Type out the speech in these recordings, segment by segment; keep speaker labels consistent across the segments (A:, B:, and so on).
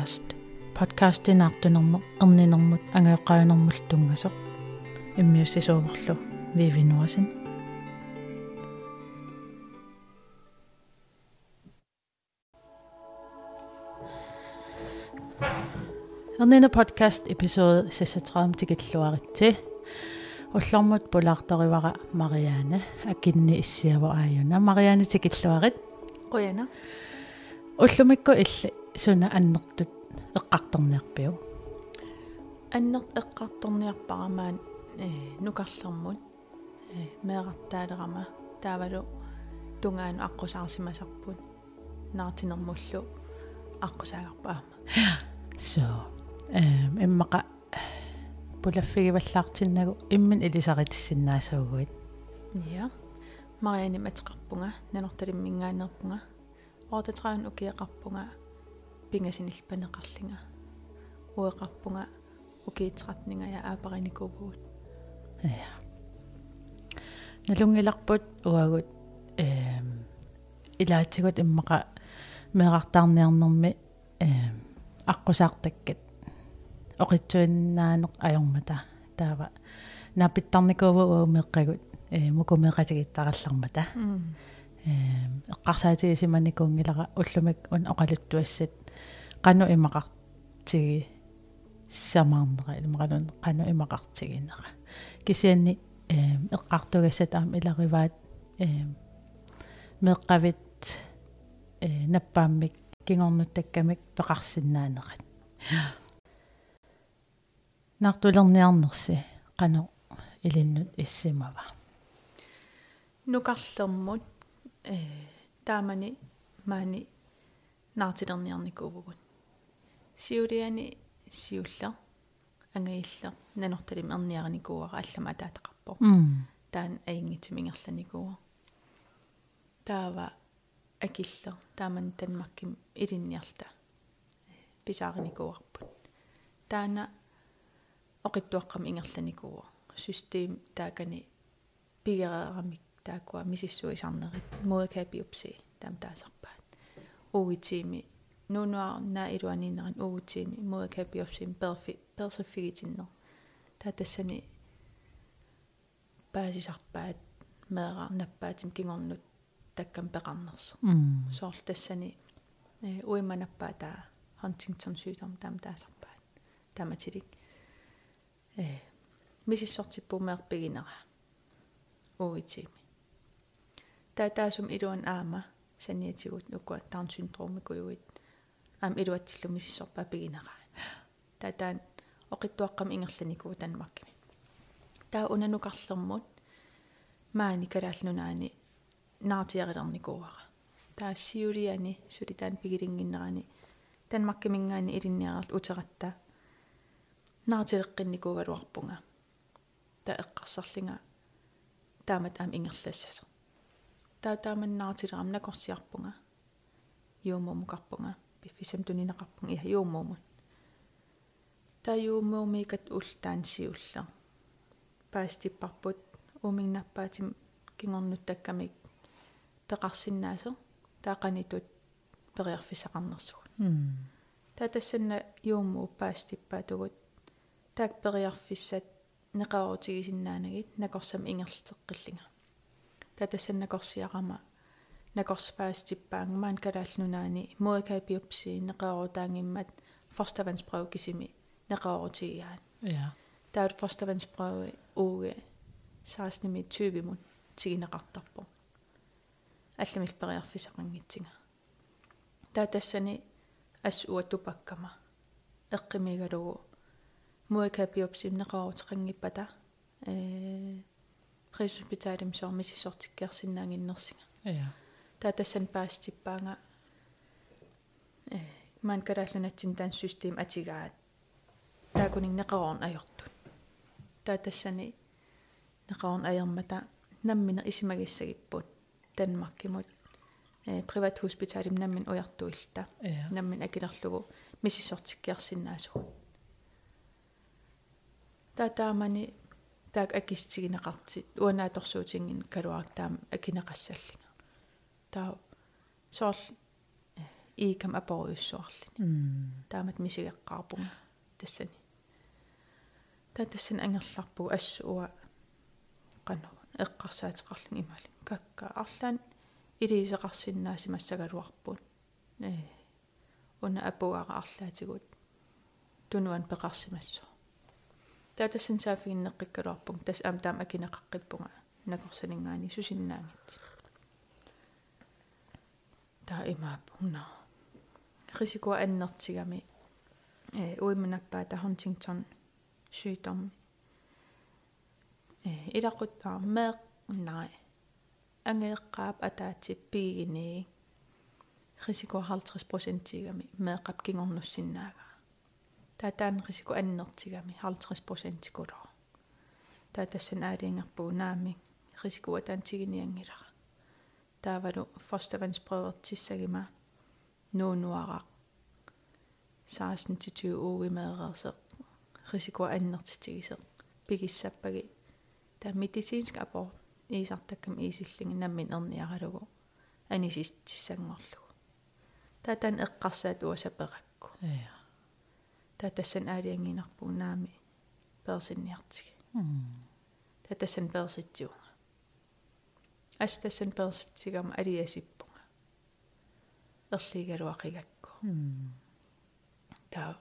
A: erninер podcast podcastinaartunermu erninermut angeeqqaayunermul tungasoq immiussisuuvorlu viivinuasin erninер podcast episode 36 tikilluaritsi уллормут пулаарторивара мариаана акинни иссиаво ааюна мариаана tikilluarit
B: qoyana
A: уллумикку илли суна аннертут эққарторниарпиу
B: аннерт эққарторниарпарамаан э нукарлэрмут э меэқартаалерама таавалу тунгаану аққусаарсимасарпут наартинермуллу аққусаагарпаама
A: so эм иммақа пулаффигиваллаартиннагу иммин илисаритиссиннаасуугуит
B: ja мариани матеқарпунга нанорталиммингаанерпунга оортатраун укиеқарпунга пингасинилпанеқарлинга уеқарпунга укиитсеқартнинга я аапариникувуут
A: я налунгиларпут уагут эм илаатигут иммақа меэқартаарниарнэрми эм аққусаартаккат оқитсуиннаанеқ ajormata таава напиттарникуува уумеққагут э мукумеқатигиттараллармата эққарсаатигисиманикуунгилара уллумик ун оқалуттуассат қану имақартиги самаарнера илмақалун қану имақартигинера кисианни э эққартугассат аам илариваат э меққавит э наппааммик кингорнуттаккамик пеқарсиннаанерат нартулерниарнерси қану илиннут иссимава
B: нукарлэрмут э таамани маани наартилерниарникуувгун сиулиани сиуллер ангаиллер нанорталим эрниараникууара аллама таатеқарпо таан аингитимингерланикууа таава акиллер тааман танмарким илинниарта писаариникууарпут таана оқиттуаққам ингерланикууа систем таакани пигерерамик таакуа мисиссуисарнерит муакаапиупси таам таасарпаат угитими нунуар на илуанинеран угитими муакаапиупсим перфи персифигитиннер таатассани паасисарпаат меэра наппаатим кингорнут таккам пеқарнерс соор тассани э уиманаппаа таа Huntington sygdom таам таасарпаат таматилик э мисиссортиппумеерпигинера угитими таатаасум илуан аама саниатигут нуккуа таун синдромикуйуит аам илуатсиллу мисиссорпаа пигинера таатаан оқиттуаққам ингерланикуу танмаркими таа унанукарлермут маани калаалнунаани наартиарилерникууара таа сиулиани сулитаан пигилингиннерани танмаркимингаани илинниаралт утератта наартилеққинникуугалуарпунга та эққарсарлинга таамат аам ингерлассасо таа тааманнаартилерам накорсиарпунга юумуумукарпунга пиффисам тунинеқарпунга иа юумуумут таа юумуумикат ултаан сиулла паастиппарпут уумингнаппаатим кингорнуттаккамик пеқарсиннаасо таақанитут периарфисақарнерсугут таа тассанна юуммуу паастиппаатугут таак периарфиссат неқарутигисиннаанагит накорсам ингерлтеққиллинга татассаннакорсиарама накорспаастиппаангмаан калаалнунаани муакаапиупси неқарутаангиммат форставанспров кисими неқарутигиаан
A: ja
B: таут форставанспров ууге саасними 20 мут тигинеқартарпо алламил периарфисақангитсига таатассани ас уатупаккама эққимигалугу муакаапиупсим неқарутеқангиппата э пресhospitalim soormisissortikkiarsinnaanginnersiga
A: ja
B: таатассан паастиппаанга э ман карааллунатсин таан систем атигаат таакунин неқарорн ajortut таатассани неқарорн аермата наммина исимагиссагиппут танмаркимут э приват hospitalim наммин уяртуилта.
A: Ja
B: наммин акилерлугу. Мисиссортиккиарсинаасугу таатаамани таак акистигинеқартит уанааторсуутингин калуарак таам акинеқассаллига таа соорл iikam aporiussuarlini
A: м
B: taamat misigeqqaarpunga tassani taa tassan angerlarpugu assuua qannerun eqqarsaatiqarlin imalin kakka арлаан илисеқарсиннааси массагалуарпун э уна апуара арлаатигут тунуан пеқарсимассо. Таа тассан саафигиннеққиккалуарпун тас аам таам акинеқаққиппунга накорсанингаани сусиннаангит таа имааппуна рисико аннертигами э уимманаппаа та Huntington sygdom э илақуттаа меэ най ангеэққаап атаатиппигинии рисико 50% тигами меэқап кингорнуссиннаага таатаан рисико аннертигами 50% кулоо таатассан аалиангерпугу наами taavadu forstavandsbrødre tissagima nuunuaraq saasen tityy uugimaereerseq risikua annertitigiseq pigissappagi taa medicinsk abort. Iisartakkam iisillingen nammin erniaralugu anisistissangorlugu taa tan eqqarsaat uasaperakku
A: ja
B: taa tassan aaliangiinarpugu naami persinniartigi
A: taa
B: tassan persitsiu астасан перситсигама алиасиппунга ерлигалуақигакку
A: м
B: таа.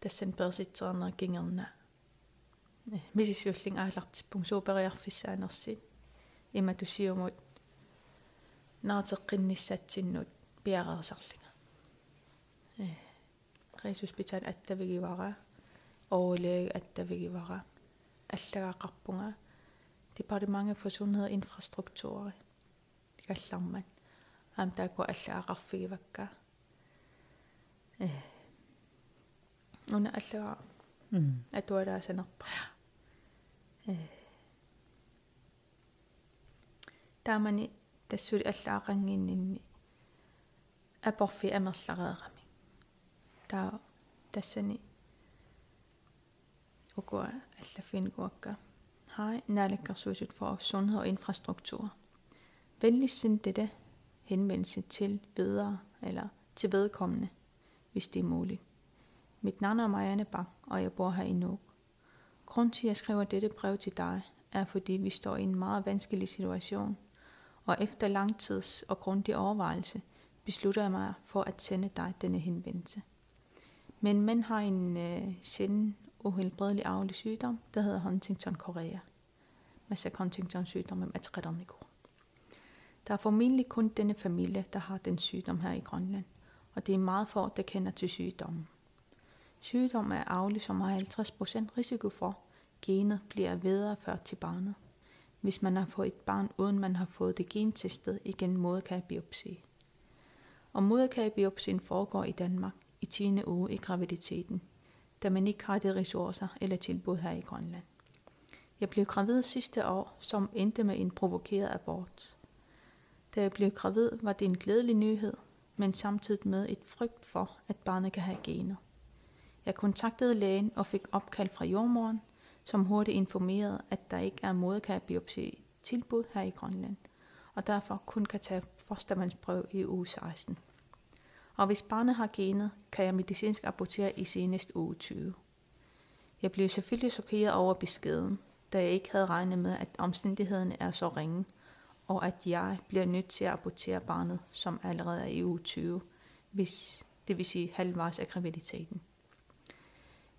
B: Тассан перситсернер кингерна. Мисиссууллин аалартиппун супериарфиссаанерсит има тусиумут наатеққинниссатсиннут пиареерсарлинга э рейсуспитал аттавигивара. Overlæge аттавигивара. Аллагаақарпунга департаменtet for sundhed og infrastruktur. Каллармат аам таакку аллагаақарфигивакка э уна аллага
A: м
B: атуалаасанерпа э таамани тассули аллаақангиннинни апорфи амерлареерами таа тассани ukua allaffiinkuakka Hej, Nærlæggersudset for Sundhed og Infrastruktur. Venligst send dette henvendelse til videre eller til vedkommende, hvis det er muligt. Mit navn er Marianne Bak, og jeg bor her i Nuuk. Grunden til, at jeg skriver dette brev til dig, er fordi vi står i en meget vanskelig situation, og efter lang tids og grundig overvejelse beslutter jeg mig for at sende dig denne henvendelse. Men mænd har en øh, sjælden uhelbredelig arvelig sygdom, der hedder Huntington Korea. Masser Huntington sygdom med matretterne Der er formentlig kun denne familie, der har den sygdom her i Grønland, og det er meget få, der kender til sygdommen. Sygdom er arvelig, som har 50% risiko for, genet bliver videreført til barnet, hvis man har fået et barn, uden man har fået det gentestet igen moderkagebiopsi. Og moderkagebiopsien foregår i Danmark i 10. uge i graviditeten – da man ikke har de ressourcer eller tilbud her i Grønland. Jeg blev gravid sidste år, som endte med en provokeret abort. Da jeg blev gravid, var det en glædelig nyhed, men samtidig med et frygt for, at barnet kan have gener. Jeg kontaktede lægen og fik opkald fra jordmoren, som hurtigt informerede, at der ikke er moderkagebiopsi tilbud her i Grønland, og derfor kun kan tage fostervandsprøve i uge 16 og hvis barnet har genet, kan jeg medicinsk abortere i senest uge 20. Jeg blev selvfølgelig chokeret over beskeden, da jeg ikke havde regnet med, at omstændighederne er så ringe, og at jeg bliver nødt til at abortere barnet, som allerede er i uge 20, hvis det vil sige halvvejs af graviditeten.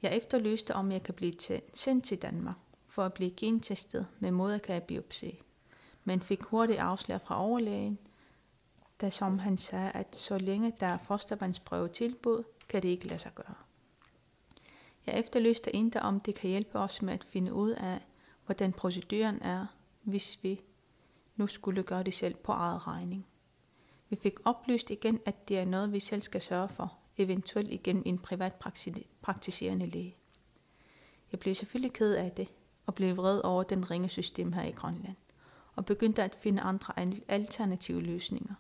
B: Jeg efterlyste, om jeg kan blive sendt til Danmark for at blive gentestet med moderkagebiopsi, men fik hurtigt afslag fra overlægen – da som han sagde, at så længe der er fostervandsprøve tilbud, kan det ikke lade sig gøre. Jeg efterlyste endda, om det kan hjælpe os med at finde ud af, hvordan proceduren er, hvis vi nu skulle gøre det selv på eget regning. Vi fik oplyst igen, at det er noget, vi selv skal sørge for, eventuelt igennem en privat praktiserende læge. Jeg blev selvfølgelig ked af det, og blev vred over den ringe system her i Grønland, og begyndte at finde andre alternative løsninger.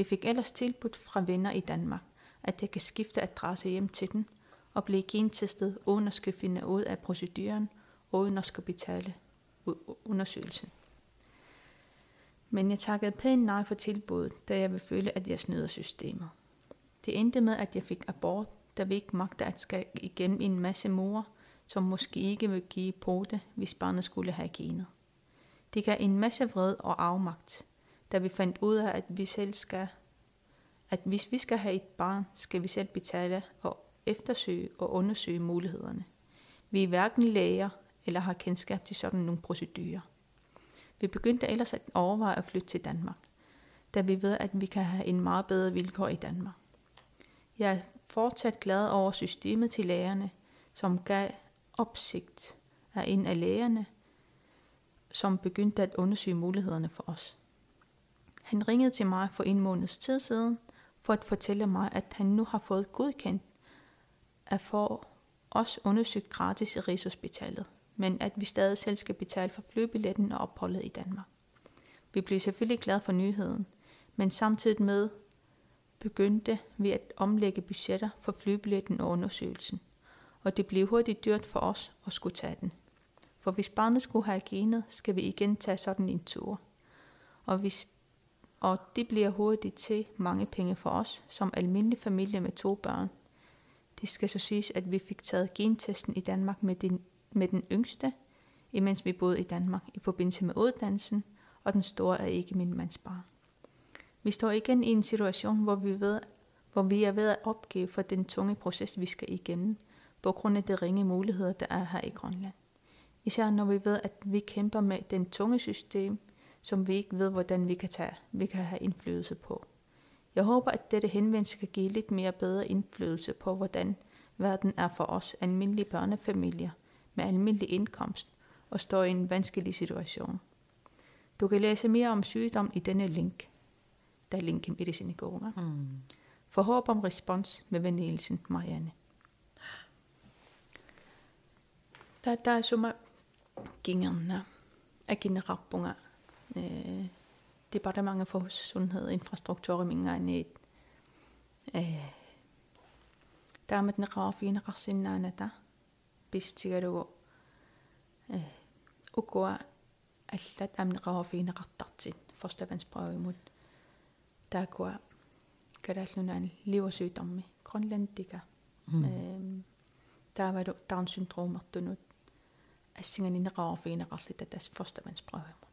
B: Vi fik ellers tilbudt fra venner i Danmark, at jeg kan skifte adresse hjem til den og blive gentestet uden at skulle finde ud af proceduren og uden at skulle betale undersøgelsen. Men jeg takkede pænt nej for tilbuddet, da jeg vil føle, at jeg snyder systemet. Det endte med, at jeg fik abort, da vi ikke magter at skal igennem en masse mor, som måske ikke vil give på det, hvis barnet skulle have genet. Det gav en masse vred og afmagt, da vi fandt ud af, at vi selv skal at hvis vi skal have et barn, skal vi selv betale og eftersøge og undersøge mulighederne. Vi er hverken læger eller har kendskab til sådan nogle procedurer. Vi begyndte ellers at overveje at flytte til Danmark, da vi ved, at vi kan have en meget bedre vilkår i Danmark. Jeg er fortsat glad over systemet til lægerne, som gav opsigt af en af lægerne, som begyndte at undersøge mulighederne for os. Han ringede til mig for en måneds tid siden for at fortælle mig, at han nu har fået godkendt at få os undersøgt gratis i Rigshospitalet, men at vi stadig selv skal betale for flybilletten og opholdet i Danmark. Vi blev selvfølgelig glade for nyheden, men samtidig med begyndte vi at omlægge budgetter for flybilletten og undersøgelsen, og det blev hurtigt dyrt for os at skulle tage den. For hvis barnet skulle have genet, skal vi igen tage sådan en tur. Og hvis og det bliver hurtigt til mange penge for os, som almindelig familie med to børn. Det skal så siges, at vi fik taget gentesten i Danmark med den, med den yngste, imens vi boede i Danmark i forbindelse med uddannelsen, og den store er ikke min mands barn. Vi står igen i en situation, hvor vi, ved, hvor vi er ved at opgive for den tunge proces, vi skal igennem, på grund af de ringe muligheder, der er her i Grønland. Især når vi ved, at vi kæmper med den tunge system, som vi ikke ved, hvordan vi kan, tage, vi kan have indflydelse på. Jeg håber, at dette henvendelse kan give lidt mere bedre indflydelse på, hvordan verden er for os almindelige børnefamilier med almindelig indkomst og står i en vanskelig situation. Du kan læse mere om sygdom i denne link. Der er linken i det sine gånger. Mm. For håb om respons med venelsen Marianne. Der, der er summa gingerne af generappunga øh, departementet for sundhed og infrastruktur mingaani øh, taamat neqarafiinaqarsinnaanata pistigalugu øh, ukua аллат амнеқарафиинеқартарtit forstavandsprøvimut таакуа калааллунаани ливасуутарми гронландика эм таавалу таунсиндрумертунут ассиганинеқарафиинеқарлита тас forstavandsprøvimut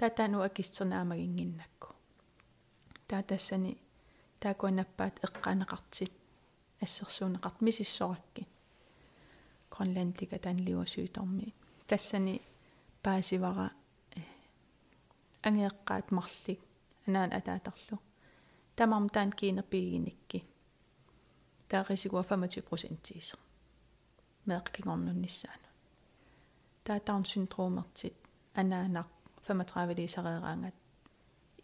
B: tata nu акистернаамагингиннакку таа тассани таакуанаппаат эққанеқартит ассерсуунеқарт мисиссоракки гронландлика таанливасуиторми тассани паасивара ангеэққаат марлик анаан атаатарлу тамарм таан кинерпигиникки таарисигуа 25% тиисер меэқкигорнунниссаану таа таун синдромертит анаанақ 35 лисареераангат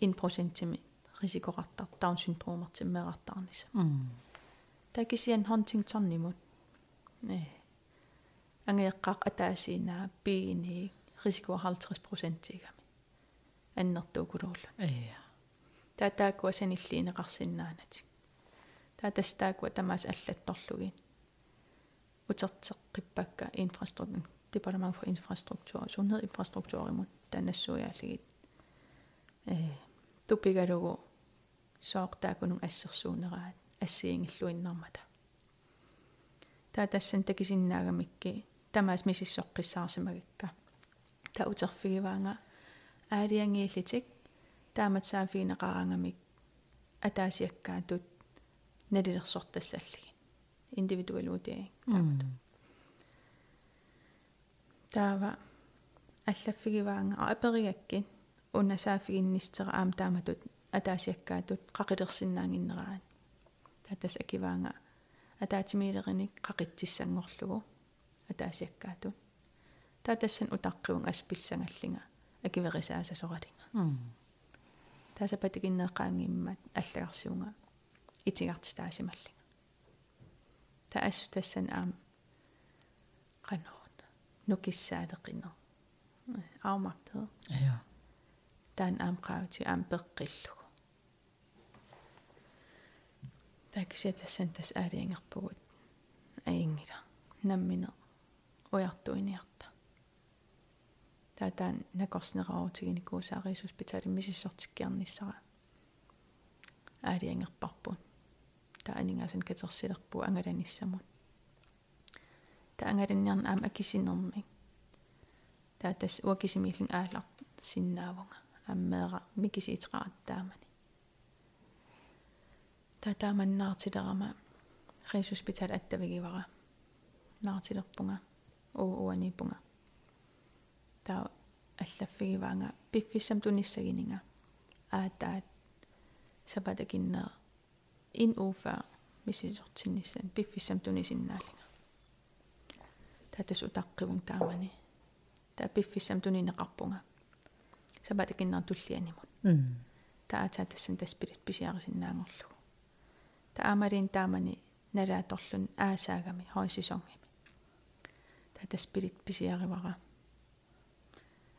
B: 1%тими рисикоқартар таун синдрomертиммеқартарнис такисиан хонтингторнимут э ангеэққақ атаасиинаа пиини рисикуа 50%тигами аннертуукулуурлу
A: э
B: таатаакуа саниллиинеқарсинаанати таатастаакуа тамаас аллатторлугин утертеққиппакка инфраструктур departement for infrastruktur og sundhed infrastruktur imod танассуяалигит э тупигалугу соортаакунун ассерсуунераат ассиингиллуиннэрмата таа тассан такисиннаагамикки тамаас мисиссоққиссаарсимагакка та утерфигиваанга аалиангииллитик таамат саафиинеқарангамик атаасиаккаатут налилерсортассаллигин. Индивидуалуутиа. Таамат. Таава аллаффигиваанга аперигаккин унасаафигиннистера аам тааматут атаасиаккаатут қақилерсиннаангиннераан татас акиваанга атаатимилериник қақитсиссангорлугу атаасиаккаатут татассан утаққиун аспилсангаллинга акиверисаасасоралинга. Таасапатикиннеққаангиммат аллагарсуунга итигартис таасималлинга таас тассан аам qanорна нукиссаалеқинер аумартаа
A: ja
B: таан аамqaавти аам пеққиллугу таксиатассан тас аалиангерпугут аингила наммине уяртуиниарта таатаан накорснераавутигиникуусаариисуспитали мисиссортиккиарниссара. Аалиангерпарпун таанингасан катерсилерпу ангаланиссамут таангаланниарна аама акисинерми таа тас уакисимиллин аалар синнаавунга. Аммеера микисиитеқараттаамани таа тааманнаартилерама рисуспитал аттавигивара. Наартилерпунга. Уу уанипунга. Таа аллаффигиваанга. Пиффиссам туниссагининга аатаат сапатакиннаа ин уфа мисисортинниссан пиффиссам тунисиннаалинга. Татас утаққивун таамани таа пиффиссам тунинеқарпунга сапатакиннаа туллианимут таатаа тассан таспилит писиарисиннаангорлугу таамалин таамани налааторлун аасаагами хоисисонгими татаспилит писиаривара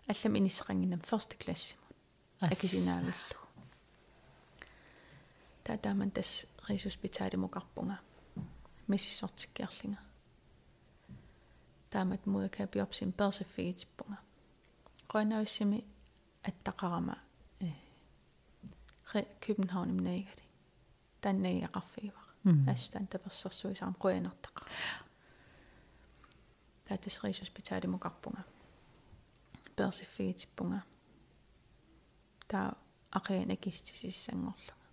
B: аллам инисеқангинам first class-имут акисинаагиллу татааман тас рисуспитаалимукарпунга миссисортиккиарлинга таамат муяка биопсин персифигитиппунга qoinaависсими аттақарама э ре København имнаигали таннагиақарфигивара аастан таперсэрсуисаам қуянартаqa таатас рисуспитаалимукарпунга персифигитиппунга таа ақиан акистисиссангорлунга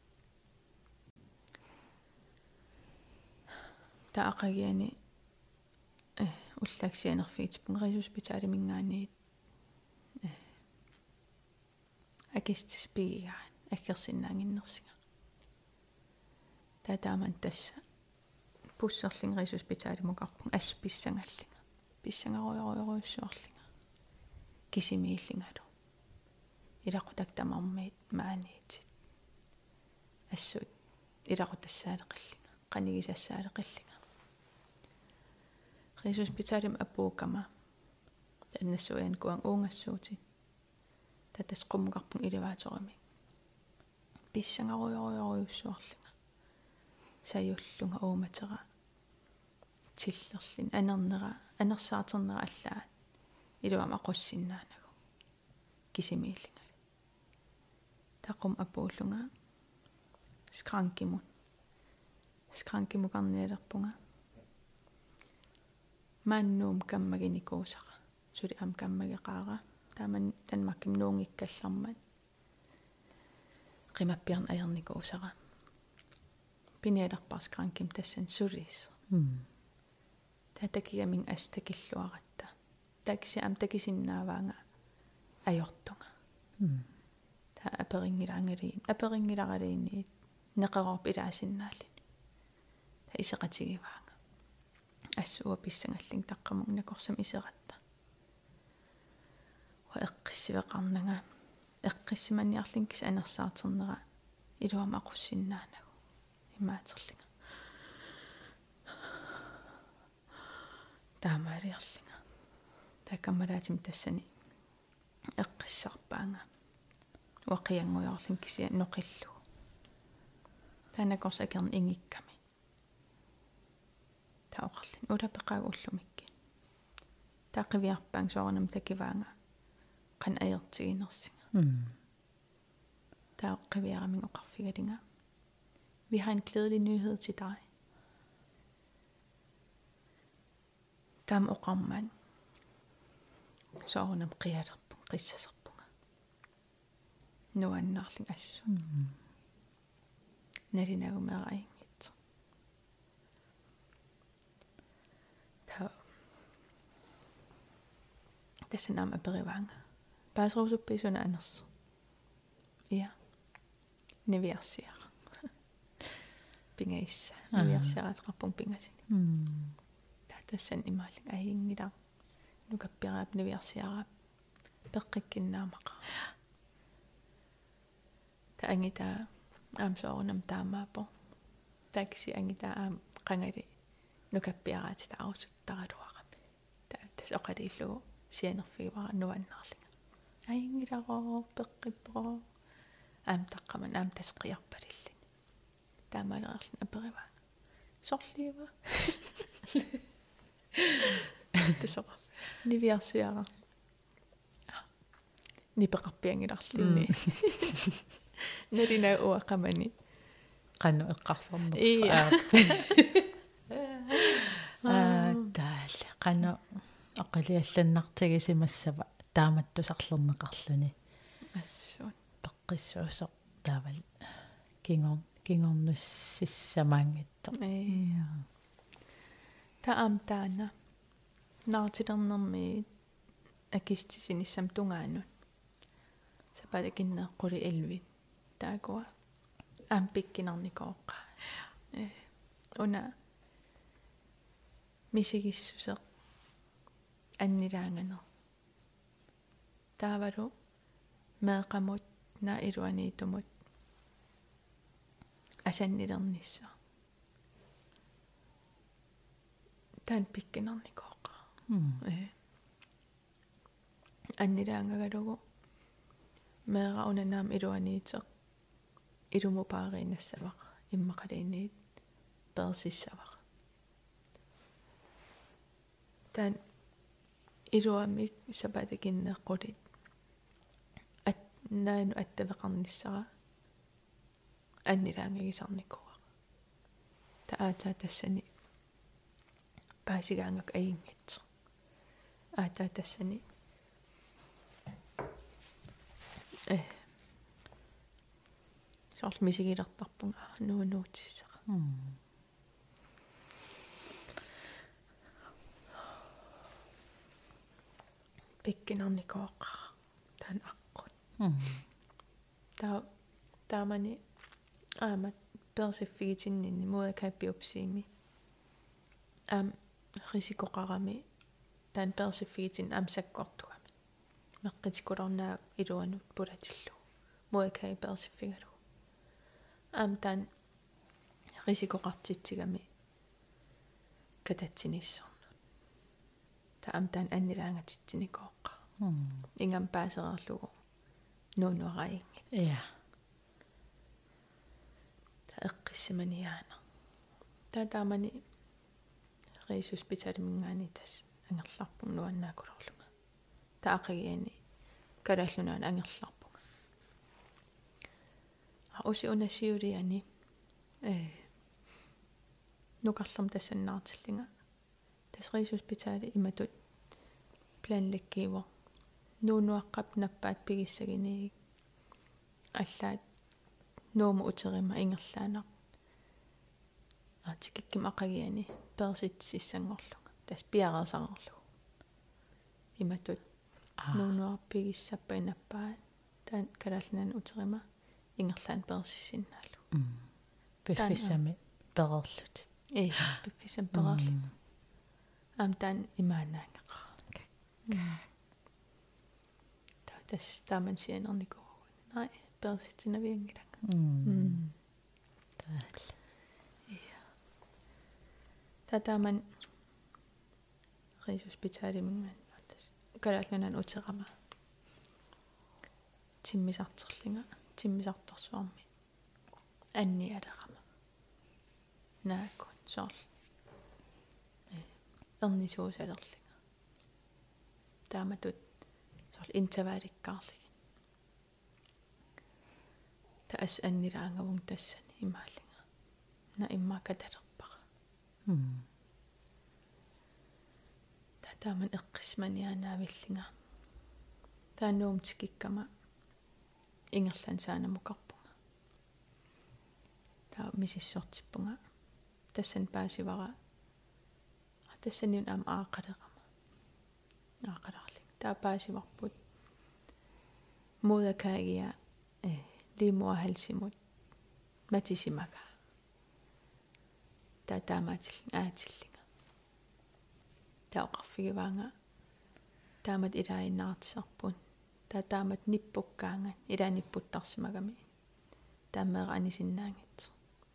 B: таа ақагиани э мингаани э акистис пигигаан аккерсиннаангиннерсига таа тааман тасса пуссерлин рисуспитаалимукарпун асписсангаллинга писсангаруйоруйоруйуссуарлинга кисимииллингалу илақутактамармиит мааниитит ассут илақутассаалеқиллинга қанигисассаалеқиллинга рисуспиталим апуукама таннассуян куан уунгассуути татас қуммуқарпун иливааторами писсангаруйоруйоруйуссуарлинга саюллунга ууматера тиллерлин анернера анерсаатернера аллаат илуам ақуссиннаанагу кисимииллинга тақум апууллунга скранкимун скранкимукарниалерпунга маннуум каммагиникуусара сули ам каммагеқаара тааман танмакким нуунгиккаллармат qimappiarn ajernikуусара пиниалерпарс скранким тассан сулис татакигамин астакиллуаратта такси ам такисиннааваанга ajortunga. Та аперингилаангалиин аперингиларалиинниит неқарорп илаасиннааллини та исеқатигиваанга ассуа писсангаллин таққамуг накорсам исератта. Ва эққиссивеқарнага эққиссиманиарлин кис анерсаартернера илуама ақуссиннаанагу имаатерлинга таамаалиарлинга такаммалаатим тассани. Эққиссарпаанга уақиангуйорлин кися ноқиллу танакорс акерн ингикками таоқарлин улапеқаа уллумикки таақивиарпаан соорнам такиваанга қан аертигинерсинга таақивиарамин оқарфигалинга Vi har en glædelig nyhed til dig. Tam oqamman. Soornam qialerpun qissaserpunga. Nuannarling assu. Nalinagumeeraingit. Ta. Tassanam aperivaanga. Paasruusuppiisuna anners. Ja. Niviarsiar. Pingaissa. Niviarsiarateqarpun pingasini. таатассан имааллик аингилаа нукаппираап нивиарсиараап пеққиккиннаамақа таангита аамсоорнам таамаапо такси ангита аам қангали нукаппиараати таарусуттаралуарами таатас оқалииллугу сианерфигивара нуаннаарлинга аингиларо пеққиппро аам таққаман аам тасеқиарпалиллини таамаалеерлин апериваа сорлиива тесора нивиарсиара нипеқарпиангиларлинни налина уақамани
A: qanu eqqarsornersa
B: Iya.
A: аа таале qanu aqaliallannartigisимассава тааматтусарлернеқарлүни
B: ассуут
A: пеққиссуусеқ таавал кингор кингорнуссиссамаангитто
B: э таам таана наартилернэрми акистисиниссам тунгаанут сапалакиннеэққули элвит таакуа аам пиккинарникооққа э уна мисигиссусеқ аннилаанганер таавалу меэқамут на илуаниитумут асаннилернisса таан пиккинарникооққа э. Аннилаангагалугу меэра унанаам илуаниитеқ илуму пааринассавақ иммақалиинниит персиссавақ таан илуамик сапатакиннеққулит ат наану аттавеқарниссара аннилаангагисарникуа таатаа тассани. Паасигаангак аингитсо аатаа тассани. Э. Сорл мисигилертарпунга нуунуутиссара пиккинарникооққа таан аққут таа таамани аамат персиффигитиннинни муа каппиупсиими аам рисикоқарами таан персиффигитин аам саккортугами меққитикулорнаа илуанут пулатиллу муа кай персиффигалу аам таан рисикоқартитсигами кататсиниссорну таам таан аннилаангатитсиникооққа ингам паасерерлугу нуунуараингит
A: я
B: эққиссиманиаана таатаамани рисуспиталимингаани тас ангерларпун нуаннаакулорлунга таақагиани калааллунаан ангерларпунга. А уси унасиулиани э нукарлам тассаннаартиллинга тас рисуспитали иматут планлеккиво нуунуаққап наппаат пигиссагиниик аллаат нууму утерима ингерлаанақ аатикикким ақагиани перситсиссангорлунга. Тас пиараасаарлу иматут нуунуарпигиссаппа инаппаат таан калааллаан утерима ингерлаан персиссиннаалу.
A: Пиффисами перерлут.
B: Э аам таан имаанаангеqa таа тас тааман сианерникуу най перситсинавиангилага м
A: таал
B: татаман рисуспиталимингаан атас калаалланан утерама тиммисартерлинга тиммисарторсуарми анни алерама нааккун сорл э эрнисуусалерлинга тааматут сорл интаваликкаарлигин таас аннилаангавун тассани имааллинга на иммакаталерпара татааман эққисманианаавиллинга таануум тикиккама ингерлан саанамукарпунга таа мисиссортиппунга тассан паасивара тассаниун аама аақалерама аақаларлик таа паасиварпут мудакаагиа э лимуахалсимут. Матисимага таатаамаатил аатиллинга. Таоқарфигиваанга таамат илаиннаартисарпун таатаамат ниппуккаанга. Илааниппуттарсимагами таамеера анисиннаангит.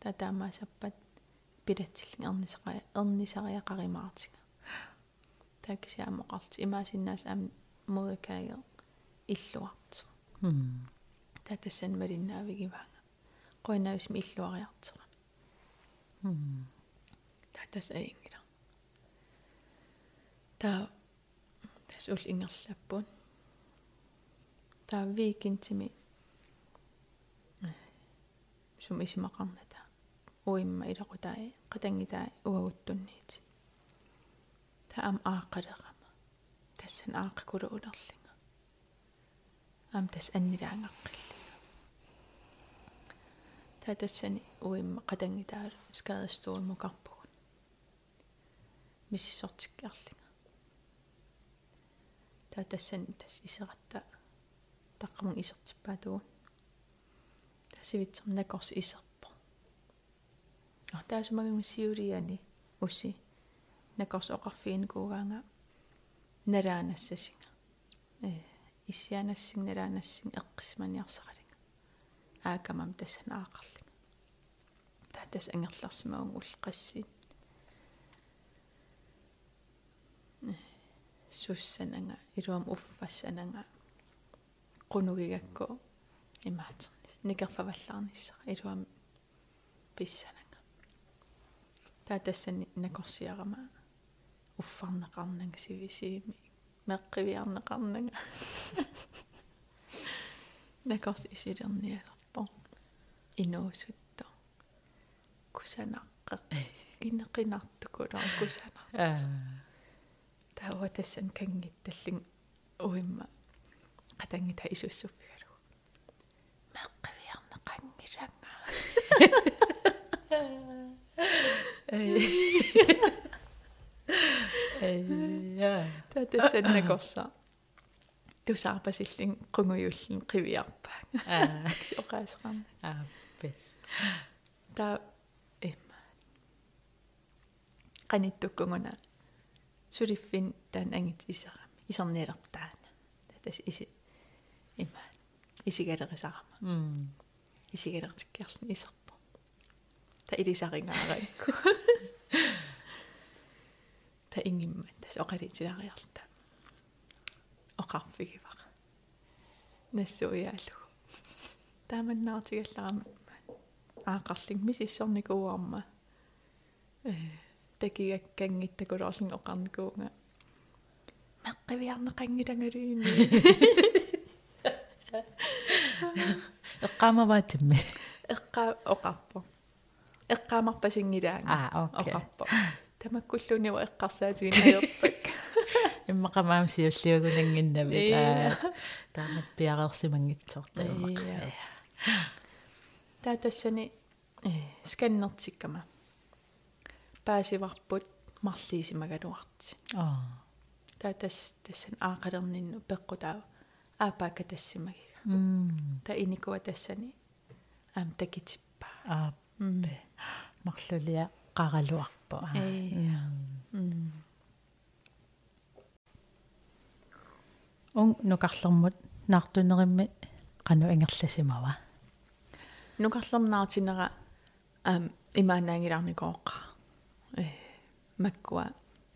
B: Таатаамаасаппат пилатсиллин эрнисақая эрнисариақаримаартига тааксиамоқарти имаасиннаас ам мудакааге иллуарт таатассан малиннаавигиваанга қойнаависми иллуариартера таатас аингила таа тас ул ингерлаппун. Таа викинтими. Сум исимақарната. Уимма илақутаи қатангитаа уагуттунниити таам ааққалерама тассан ааққикула улерлинга ам тас аннилаангаққиллинга та тассани уимма қатангитаа скадастуумукарпугун миссисортиккиарлинга та тассан тас исератта таққамун исертиппаатугун тасивитсер накорс исерпо а таасумагами сиулиани усси накорс оқарфиин куугаанга налаанассасинга э иссианассин налаанассин эққисманиарсақалинга аакамам тассан аақарлинга таатас ангерларсимаун уллеқассиин суссанага илуам уффассанага qunugigakku имаатернис никерфаваллаарниссара илуам писсанага таатассани накорсиарама уффарнеқарнага сивисиими меққивиарнеқарнага накорс исилерниалерпо инуусутто кусанаққэ инеқинартукулаа кусанақ таава тассан кангитталлин уимма qatangita isussuffigalu meqqaviarneqanngilanga
A: ja
B: tattassannakorsa tusarpasilling qunguyullin qiviarpaa sioqaasqarna
A: ааппи
B: та эмма qanittukkuнгуна сулиффин таан ангит исерами исерниалертаана татас иси имма исигалерисарама
A: м
B: исигалертиккиарлни исерпо та илисарингараикку та. Ингимма тас оқалитилариарта оқарфигивара нассуиаалу тааманнаартигалларама аақарлин мисиссорникууарма э такигаккангиттакулоорлин оқарникуунга маққивиарнеқангиlanгалуини
A: эққаамаваатимми
B: эққаа оқарпо эққаамарпасингилаанга
A: аа окей.
B: Оқарпо тамаккуллунива эққарсаатигинаерпак
A: иммақамаам сиуллиугунангиннами
B: Ия.
A: аа таамат пиарерсимангитсортуумақ
B: Ия. таатассани э сканнертиккама паасиварпут марлиисимагалуарти
A: аа.
B: Таатас тассан аақалернинну пеққутаа аапаака тассимагига
A: м
B: та иникуа тассани аам такитиппа
A: аа
B: м
A: марлулиа қаралуарпо аа
B: Ия. м
A: он нукарлэрмут наартунеримми кану ингерласимава
B: нукарлернаартинера аам имаанаангиларникооққа э маккуа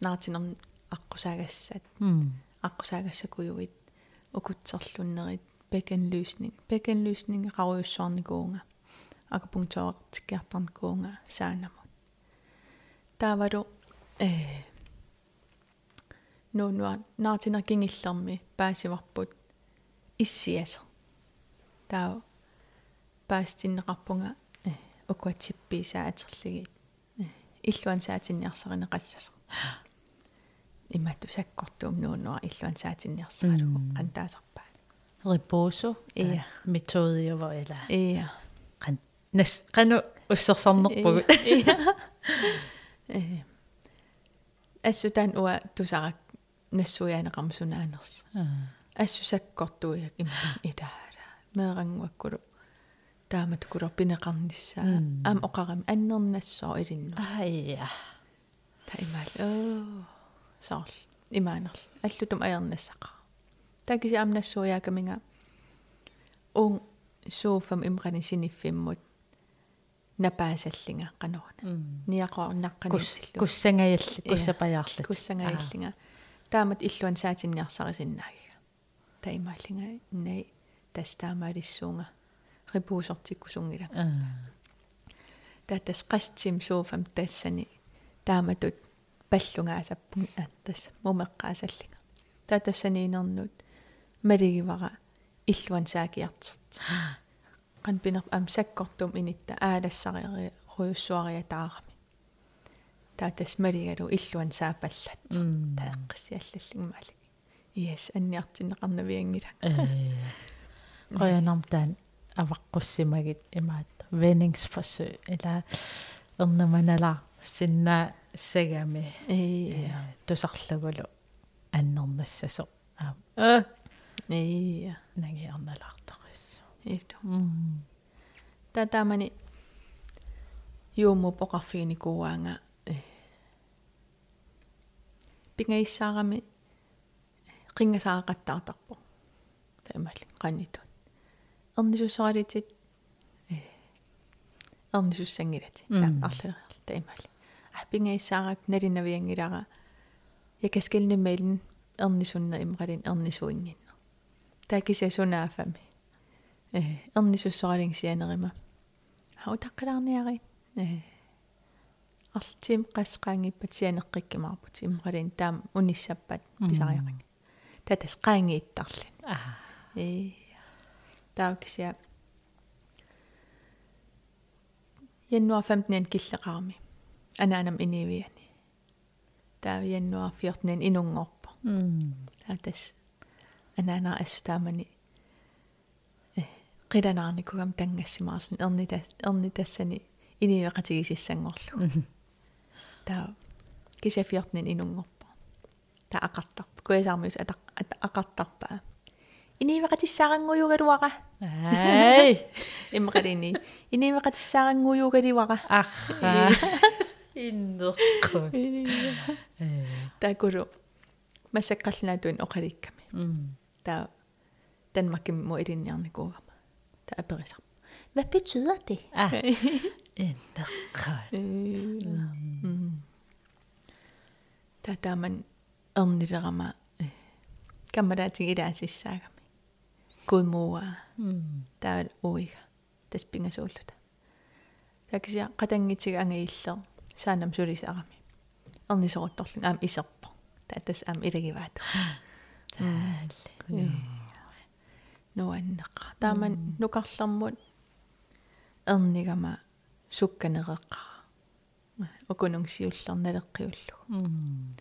B: наартинер аққусаагассат
A: м
B: аққусаагассакуйуит укутсерлуннерит пекенлюсник пекенлюсник qaruйуссуарникуунга акупунктуартиккиартарникуунга саанамут таавалу э нуунуа наартинер кингиллерми паасиварпут иссиаса таа паастиннеқарпунга э укуатсипписаа атерлигит э иллуан саатинниарсаринеқассаса имматту саккортуум нуунуа иллуан саатинниарсаралугу
A: Мм.
B: qantaasarpaa
A: рипоусо
B: Ия.
A: методиова ила
B: ия
A: кан нас кану уссерсарнерпугу
B: ия э ассутан уа тусарак нассуяанеқармсунаанерс ассу саккортуяк имма илаала меэрангуаккулу тааматукулор пинеқарниссаа
A: Мм.
B: аам оқарам аннернассоо илинну
A: аия
B: та имаал оо. Саарл имаанерл. Аллутум аернассаqa такиси амнассуяакаминга уун сууфам имрани синиффиммут напаасаллинга канорна
A: м
B: ниақорнаққанииллу
A: куссангаялли
B: Ия.
A: куссапаяарлут
B: куссангаиллинга таамат иллуан саатинниарсарисиннаагига таимааллинга най тастаамаалиссуунга. Рипуусортиккусунгила
A: аа.
B: Таатас qastим сууфам таассани тааматут паллунгаасаппун ааттас мумеққаасаллига таатассаниинернут малигивара иллуан саакиартерт қан пинер ам саккортум инитта аалассариери хуйуссуариатаарами таатас малигалу иллуан саапаллат
A: м
B: таэккиссиаллаллингмаалик иас анниартинеқарнавиангила
A: э qoyanartaan аваққуссимагит имаат венингсфорсøg ила ернаманала синна сагами
B: э
A: тусарлугулу аннернассасо аа э
B: э
A: нагиарналаартарис
B: ито
A: м
B: татамани юуму поқарфигини кууаанга э пингаиссаарами қингасаақаттаартарпо таамалли қаннитут эрнисуссаралитит э эрнисуссангилати таам арлериарл таамалли а пингаиссаарак налинавиангилара якаскелнимаилин эрнисунна имқалин эрнисуингинна таакисасунаафами э эрнисуссаралин сианерима хаутаққилаарниари э артим қассақаангиппат сианеққиккимаарпут имқалин таам униссаппат писариақин татас qaangiittарлин
A: аа.
B: Э тауксиа януар 15 киллеқарми анаанам инивиани таа януар 14 инунгорпо.
A: М
B: татас анаана астаамани э қиданаарникугам тангассимаарлун ерни тас ерни тассани инивеқатигисиссангорлу таа кися 14 инунгорпо таа ақартарпа куасаармиус атақ ақартарпаа инивеқатиссаарангуйугалуара
A: ай
B: иммақалини инивеқатиссаарангуйугаливара
A: ахха иннеққу э
B: таакулу массаққаллаатуин оқаликками
A: м
B: таа Danmarkimmo илинниарникуугама таа аперисар Hvad betyder det?
A: ah иннеққу
B: Tää tämän onnillerama kameraatsi idäsissaagami. Kuin muua.
A: м
B: Tää on uiga. Tässä pingasulluta. Tääkisiä katangitsig angaillo. Saanam sulisaagami. Onnisorottorlun am iserpo. Tää tässä am idagivaatu.
A: таалли
B: No annaqa. Taaman nukarlarmut ernigama sukkanereqqa. Okunungsiullarnaleqqiullu.
A: м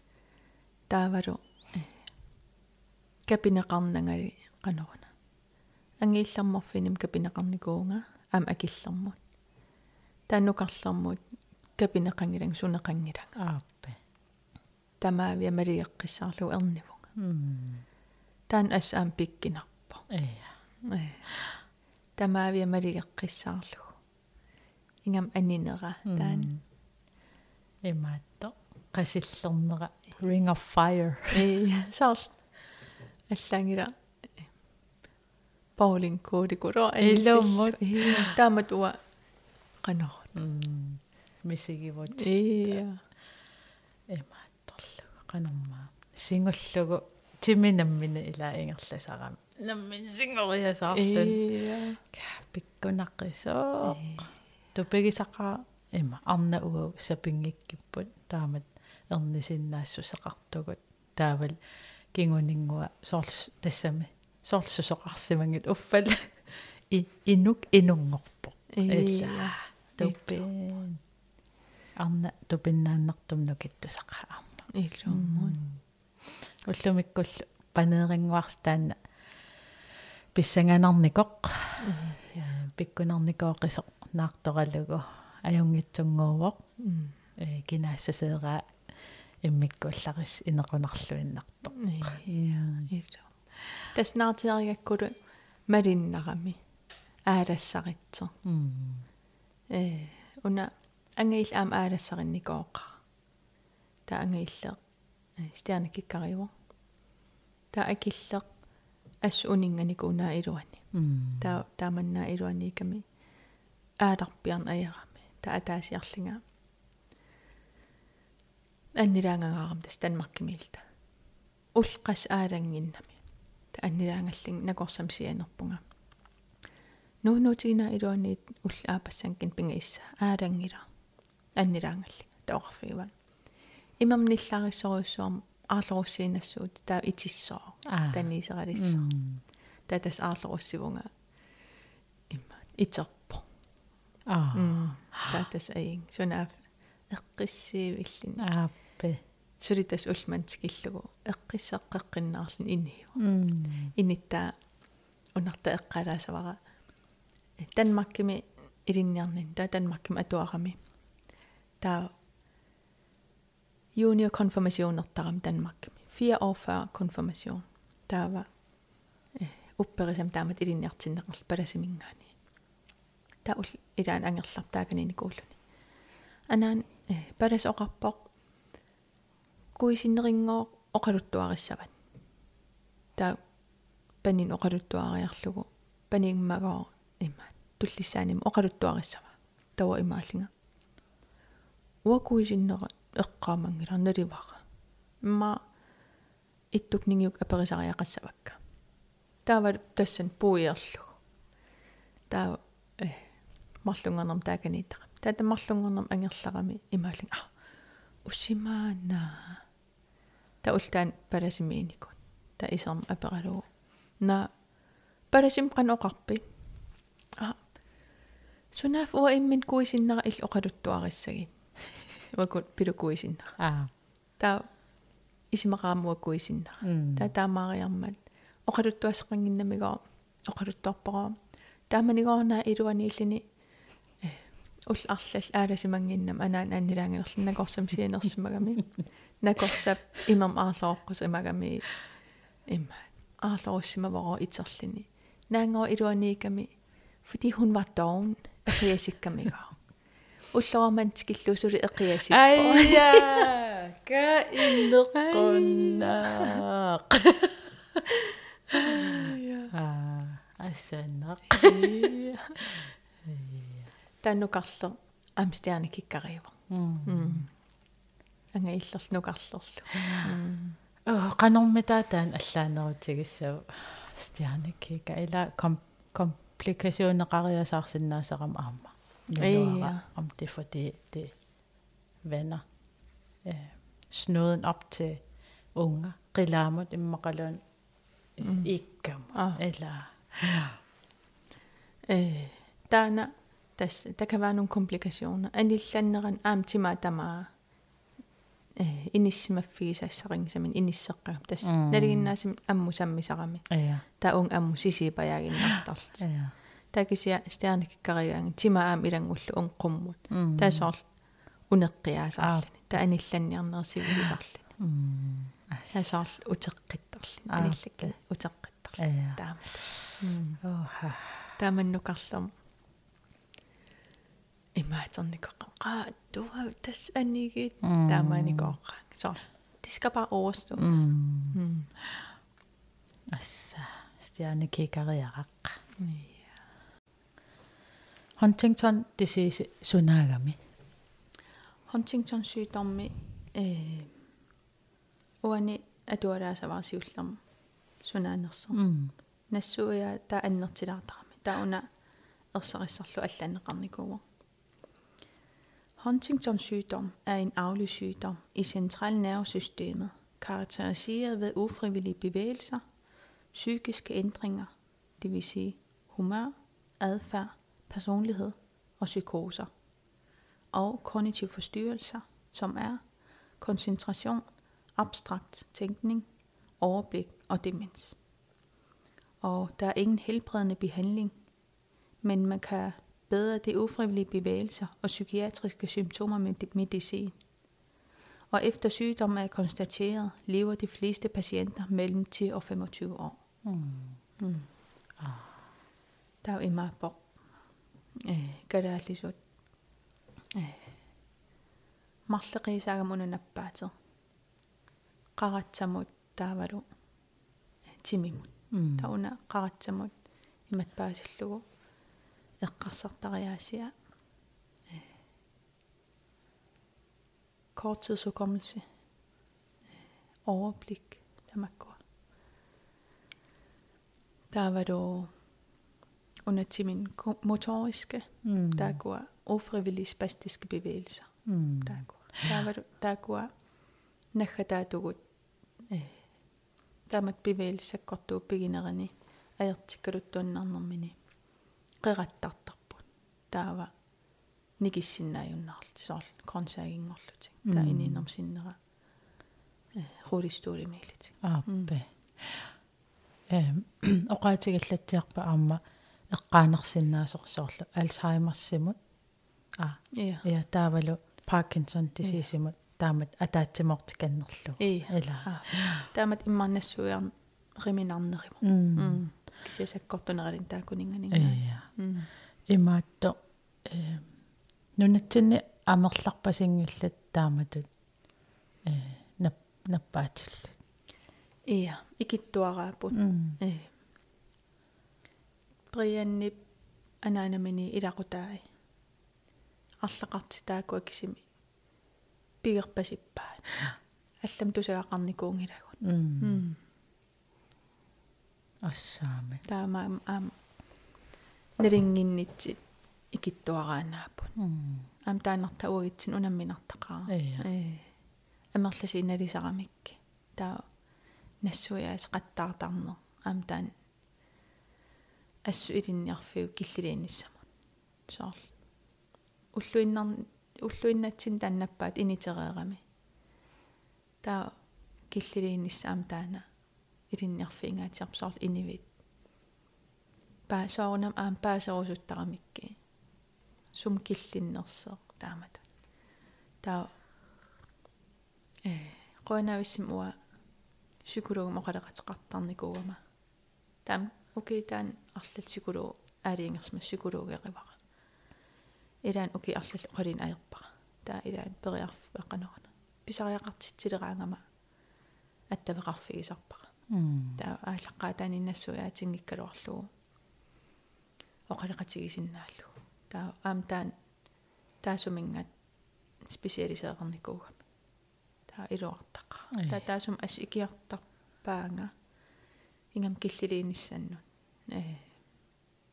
B: таавалу капинеқарнанgali qanорuna ангиилларморфиним капинеқарникуунга аама акиллармут тааннукарлармут капинеқангилан сунеқангилан
A: ааппе
B: тамаавиа малиеққиссаарлу ернивунга
A: м
B: таан ас аам пиккинарпо э. Тамаавиа малиеққиссаарлу ингам анинера таан
A: имаатто. Qasillernera ring of fire.
B: Э саар аллаангила Paulin koodikuro
A: Ilumut.
B: таамат уа. Qanor
A: м. Мисигивут
B: iya
A: имаатторлугу qanarmaa сингуллугу. Тиминаммина ила ингерласарам наммин сингориасаарлун
B: iya
A: пиккунаққисоо тупегисақаа има. Арна угу сапингиккиппут таамат эрнисиннаассусеқартугут таавал кингунингуа соорс тассами. Соорлсусоқарсимангит уффал. И инук инунгорпо. Илла туппин арна тупиннааннартум нукиттусақаа арма
B: илуммун
A: уллумиккуллу. Панеерингуарс таанна писсанганарникоқ пиккунарникооқисоқ наарторалугу аюнгитсунгуувоқ э кинаассасеераа иммиккуулларис инеқунарлуиннарто
B: илу таснаартериаккулу малиннарами аалассаритсо э уна ангеил аам аалассаринникооқа та ангеилле стиарникиккариво та акиллеқ ас унинганику унаа илуани та тааманнаа илуаниками ааларпиарн аярами та атаасиарлинга аннилаангаагаарам тас танмаркимиилта улқас аалангиннами та аннилаангаллин накорсам сианерпунга нуунуутигина илуаниит улла аапассанкин пингаисса аалангила аннилаангаллин таоқарфигуан имамниллаариссоруссуарм аарлоруссиинассуут таа итиссоо таниисералиссо татас аарлоруссивунга имма итерпо
A: аа.
B: Таатас аин сунаав эққиссиивиллин
A: ааппе
B: сулитас улмантикиллугу эққиссаққеққиннаарлин инниу.
A: М
B: инниттаа унарта эққалаасавара данмаркими илинниарнин таа данмаркими атуарами. Таа junior konfirmationertarami данмаркими 4 år før konfirmation таава упперисам таамат илинниартиннеқарл паласимингаани таа ул илаан ангерлар тааганини кууллуни анаан палас оқарпоқ куисиннерингоо оқалуттуариссават таа панин оқалуттуариарлугу панингмагоо има туллиссааним оқалуттуариссава тава имааллинга уакуисиннера эққаамангила наливара имма иттук нингиук аперисариақассавакка таава тассан пуиерлу таа э марлунгернам таагани таата марлунгорнам ангерларами имаалин а усимаана та ултаан паласимииникун та исерм апералуу на паласим каноқарпи а сунаф уа иммин куисиннера ил оқалуттуариссагин уакут пилукуисиннера
A: аа
B: та исимақаамуа куисиннера та таамаариармат оқалуттуассақангиннамигоо оқалуттуарпараа тааманигоорнаа илуанииллини ул арлал ааласимангиннам анаан ааннилаангерл накорсам сианерсимагами накорсап имам аарлооққус имагами имма аарлоруссимаворо итерлини наангоо илуанииками fordi hun var doven эқиасиккамигаа уллоорман тикиллусули эқиасиппо
A: айя ка иннеққуннаақ аа ассааннақ
B: тааннукарло амстиарни киккарива
A: м
B: анга иллерл нукарлерлу
A: оо канормитаатаан аллаанерутигиссав стиарникика ила komplikationeqariasarsinnaasaqam göra.
B: Ja.
A: Om det för det, det vänder eh, øh, snöden op til unga. Rilamer, det magalön, øh,
B: mm.
A: ikke
B: ah.
A: eller... Ja.
B: Øh, der, er, der, der kan være nogle komplikationer. Anillanderen am til mig, der meget inisimaffisa saring
A: som
B: en inisakka.
A: Tässä
B: mm. nelikin näin ammu sammisaramme.
A: Tämä
B: on ammu sisipa jääkin nahtalt. Yeah. Unqummut
A: Mm.
B: taasoorl uneqqiaasarlini ta anillanniarnersivisisorlini
A: mm
B: taasoorl uteqqittarlini
A: Ah,
B: anillakki uteqqittarlini
A: ja
B: taama
A: oha
B: тааманнукарлум имаатерникоққа қаа туа тас анигит. Таамааникооққа соор det skal bare overstås
A: Huntington disease sunagami.
B: Huntington sygdommi eh uani atuaraasavaarsiullarmu sunaanersermu.
A: Mm.
B: Nassuja ta annertilaartarami. Tauna erserissarlu allaneqarnikuuwa. Huntington sygdom er en arvelig sygdom i centralnervesystemet, karakteriseret ved ufrivillige bevægelser, psykiske ændringer, det vil sige humør, adfærd personlighed og psykoser, og kognitive forstyrrelser, som er koncentration, abstrakt tænkning, overblik og demens og der er ingen helbredende behandling, men man kan bedre de ufrivillige bevægelser og psykiatriske symptomer med medicin. Og efter sygdommen er konstateret, lever de fleste patienter mellem 10 og 25 år.
A: mm
B: Mm. Der er jo meget bog. Sagde mun nappaat. Qaratsamut taavalu timimut. тауна qaratsamut иматпаасиллугу. Эққарсартариаасиа. Korttidshukommelse overblik tamakkoa der var du under til min ko- motoriske.
A: Mm.
B: Der går ufrivillige spastiske bevægelser.
A: Mm.
B: Der går der var du der går нахатаатугут э таамат пивеилсаккортуу пигинерани аертиккалуттуаннарнэрмини қераттартарпут таава никиссиннааюннаарлу соорл консаагингорлутик таа ининерм синнера э рулистуулимиилитик
A: ааппе эм оqaатигаллатсиарпа аама эққаанерсиннаасор соорлу альцхаймерсимут а я таавалу паркинсон дисисимут таамат атаатсимортиканнерлу
B: ила таамат иммарнассуяар риминарнеримо
A: м
B: кисиасаккортунералин таакунинганинга
A: ия имаатто э нунатсинни амерларпасингиллат тааматут э нап наппаатилла
B: иа икиттуараапут э брианнип анаанамини илақутаи арлақарти таакуа кисими пигерпасиппаа аллам тусаақарникуунгилагут
A: м ассаами
B: таама аам налингиннитсит икиттуараанаапут аам таанарта уагитсин унамминартақаа э амерласи налисарамикки таа нассуяас қаттаартарнер аам таан ассу илинниарфиу киллилиинниссамут соор уллуиннар уллуиннатсин тааннаппаат инитереерами таа киллилииннissaам таана илинниарфиингаатиарпсоор инивит. Паасоорнам аам паасерусуттарамикки. Сум киллиннерсоо таамат. Таа э qoinaavissим уа psykologum oqalaqatiqartarnikuugama таам окей таан арлал psykolog аалиингерсма psykologеривара илаан окей арлал оқалин аерпара таа илаан периарф ақанерана писариақартитсилераангама аттавеқарфигисарпара таа ааллаққаа тааниннассуяатингиккалуарлугу оқалеқатигисиннааллу таа аам таан таасумингат специалисеерникуугами таа илуартаqa таа таасум ас икиартарпаанга ингам киллилииниссаннут э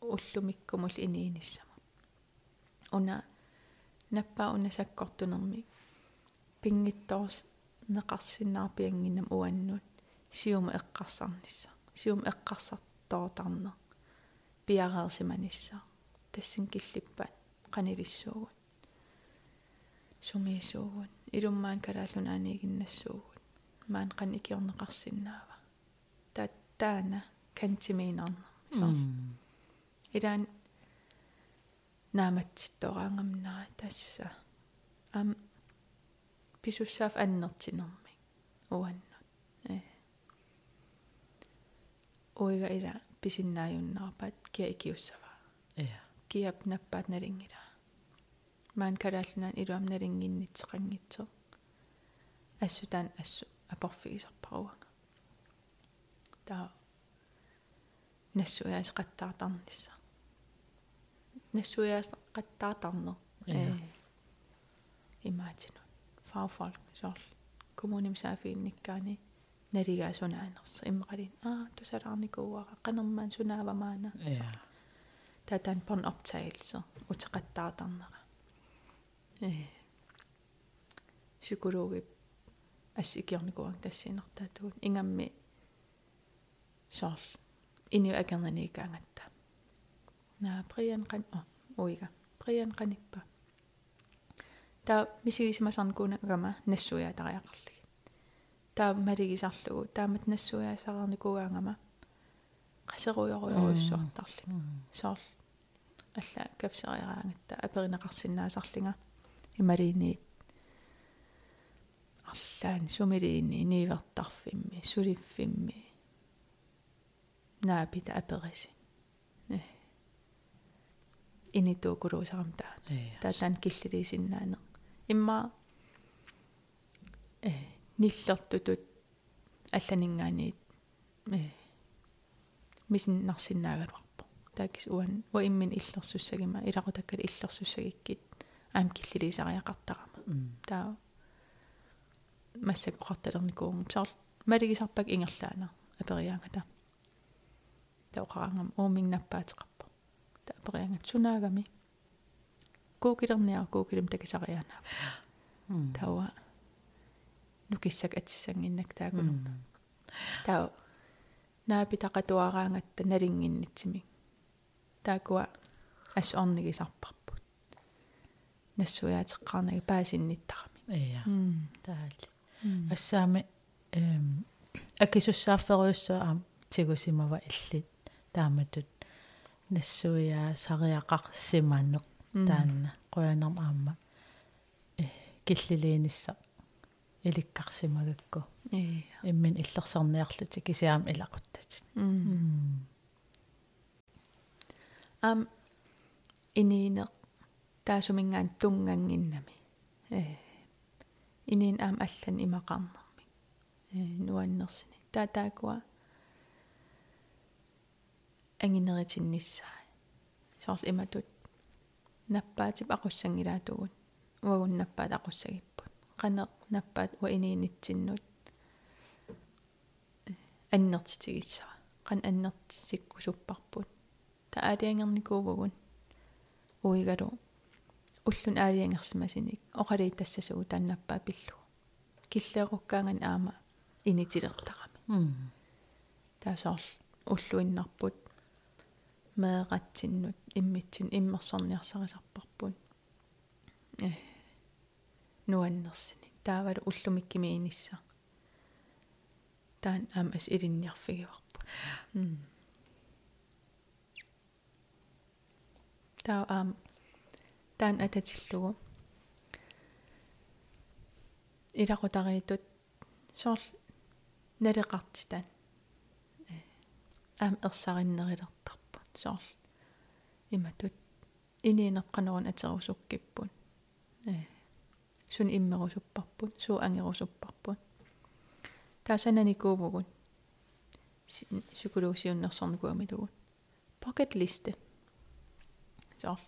B: уллумиккумул инииниссама уна наппаа уна саккортунерми пингитторс неқарсиннаарпиангиннам уаннут сиума эққарсарнисса сиума эққарсартоотарнер пиареерсиманисса тассин киллиппат qanilissуугут сумиисуугут илуммаан калааллунааниигиннассуугут маан qan икиорнеқарсиннаава таттаана кантимиинарна соо илаан нааматситтораангамнаа тасса ам писуссаав аннертинерми уаннут э. Оига ила писиннааюннаарпат киа икиуссава
A: я
B: киап наппаат налингила маан калааллунаан илуам налингиннитсеқангитсо ассутаан ассу апорфигисарпаруага таа нассуяас қаттаартарнисса нассуяас қаттаартарнер э. Имаатину фарфол сорл коммуним саафиинниккаани налигаасунаанерс иммақалин аа тусалаарникууара қанермаан сунаавамаана
A: ja
B: татан пон optagelse утеқаттаартарнера э. Psykologi ассикиорникуан тассинертаатугут ингамми сорл иню акернаникаангатта наа приан кан о уига приан каниппа та мисигисимасарникуунагама нассуя тариақарлиг таа малигисарлугу таамат нассуя сарарникугаангама qasеруйоруйоруссуартарлик соор алла кавсериараангатта аперинеқарсинаасарлинга ималиниит арлаани сумилиини нивертарфимми сулиффимми наапита апериси э инитуукулуусарам таа таатаан киллилисиннаане имма э ниллертутут алланингаанит э мисиннарсиннаагалуарпо таакис уан уиммин иллерсуссагима илақутаккали иллерсуссагиккит аам киллилисариақартарама таа массакоқарталерникуум саар малигисарпак ингерлаана апериаангата таоқарангам уумингнаппаатеқарпо та апериангат сунаагами куукилерниар куукилим такисариаана тауа нукиссак атиссангиннак таакунерта таа наапитақатуараангатта налингиннитсимик таакуа ас орнигисарпарпут нассуяатеққарнаги паасинниттарами
A: ия
B: м
A: таали ассаами эм акисуссаафферуйуссуа аам тигусимава иллит тааматут. Нассуя сариақар симанеқ таанна қуянерм аама. Э киллилиинисса иликкарсимагакку.
B: Ия
A: иммин иллерсорниарлути кисиаам илақуттат
B: м ам иниинеқ таасумингаан тунгангиннами э. Иниин аам аллан имақарнерми э нуаннерсини таатаакуа ангинеритинниссаа соорл иматут наппаатип aqussangилаатугут уагун наппаат aqussагиппут qanеq наппаат уа иниинитсиннут аннертитигиссара qan аннертисиккусуппарпут та аалиангерникуувгун уигалу уллун аалиангерсимасиник оқалиит тассасугу тааннаппаа пиллу. Киллееруккаанган аама. Инитилертарами таасоорл уллуиннарпут меэқатсиннут иммитсин иммерсорниарсарисарпарпут э нуаннерсини таавалу уллумиккими инисса. Таан аама ас илинниарфигиварпут таа аам таан ататиллугу. Илақутариитут соорл налеқартитаан аам ерсариннерилертарпут соорл иматут иниинеққанерун атерусуккиппут э. Сун иммерусуппарпут суу ангерусуппарпут таасананикуувгут сукулуусиуннерсорникуамилугут pocket liste soorl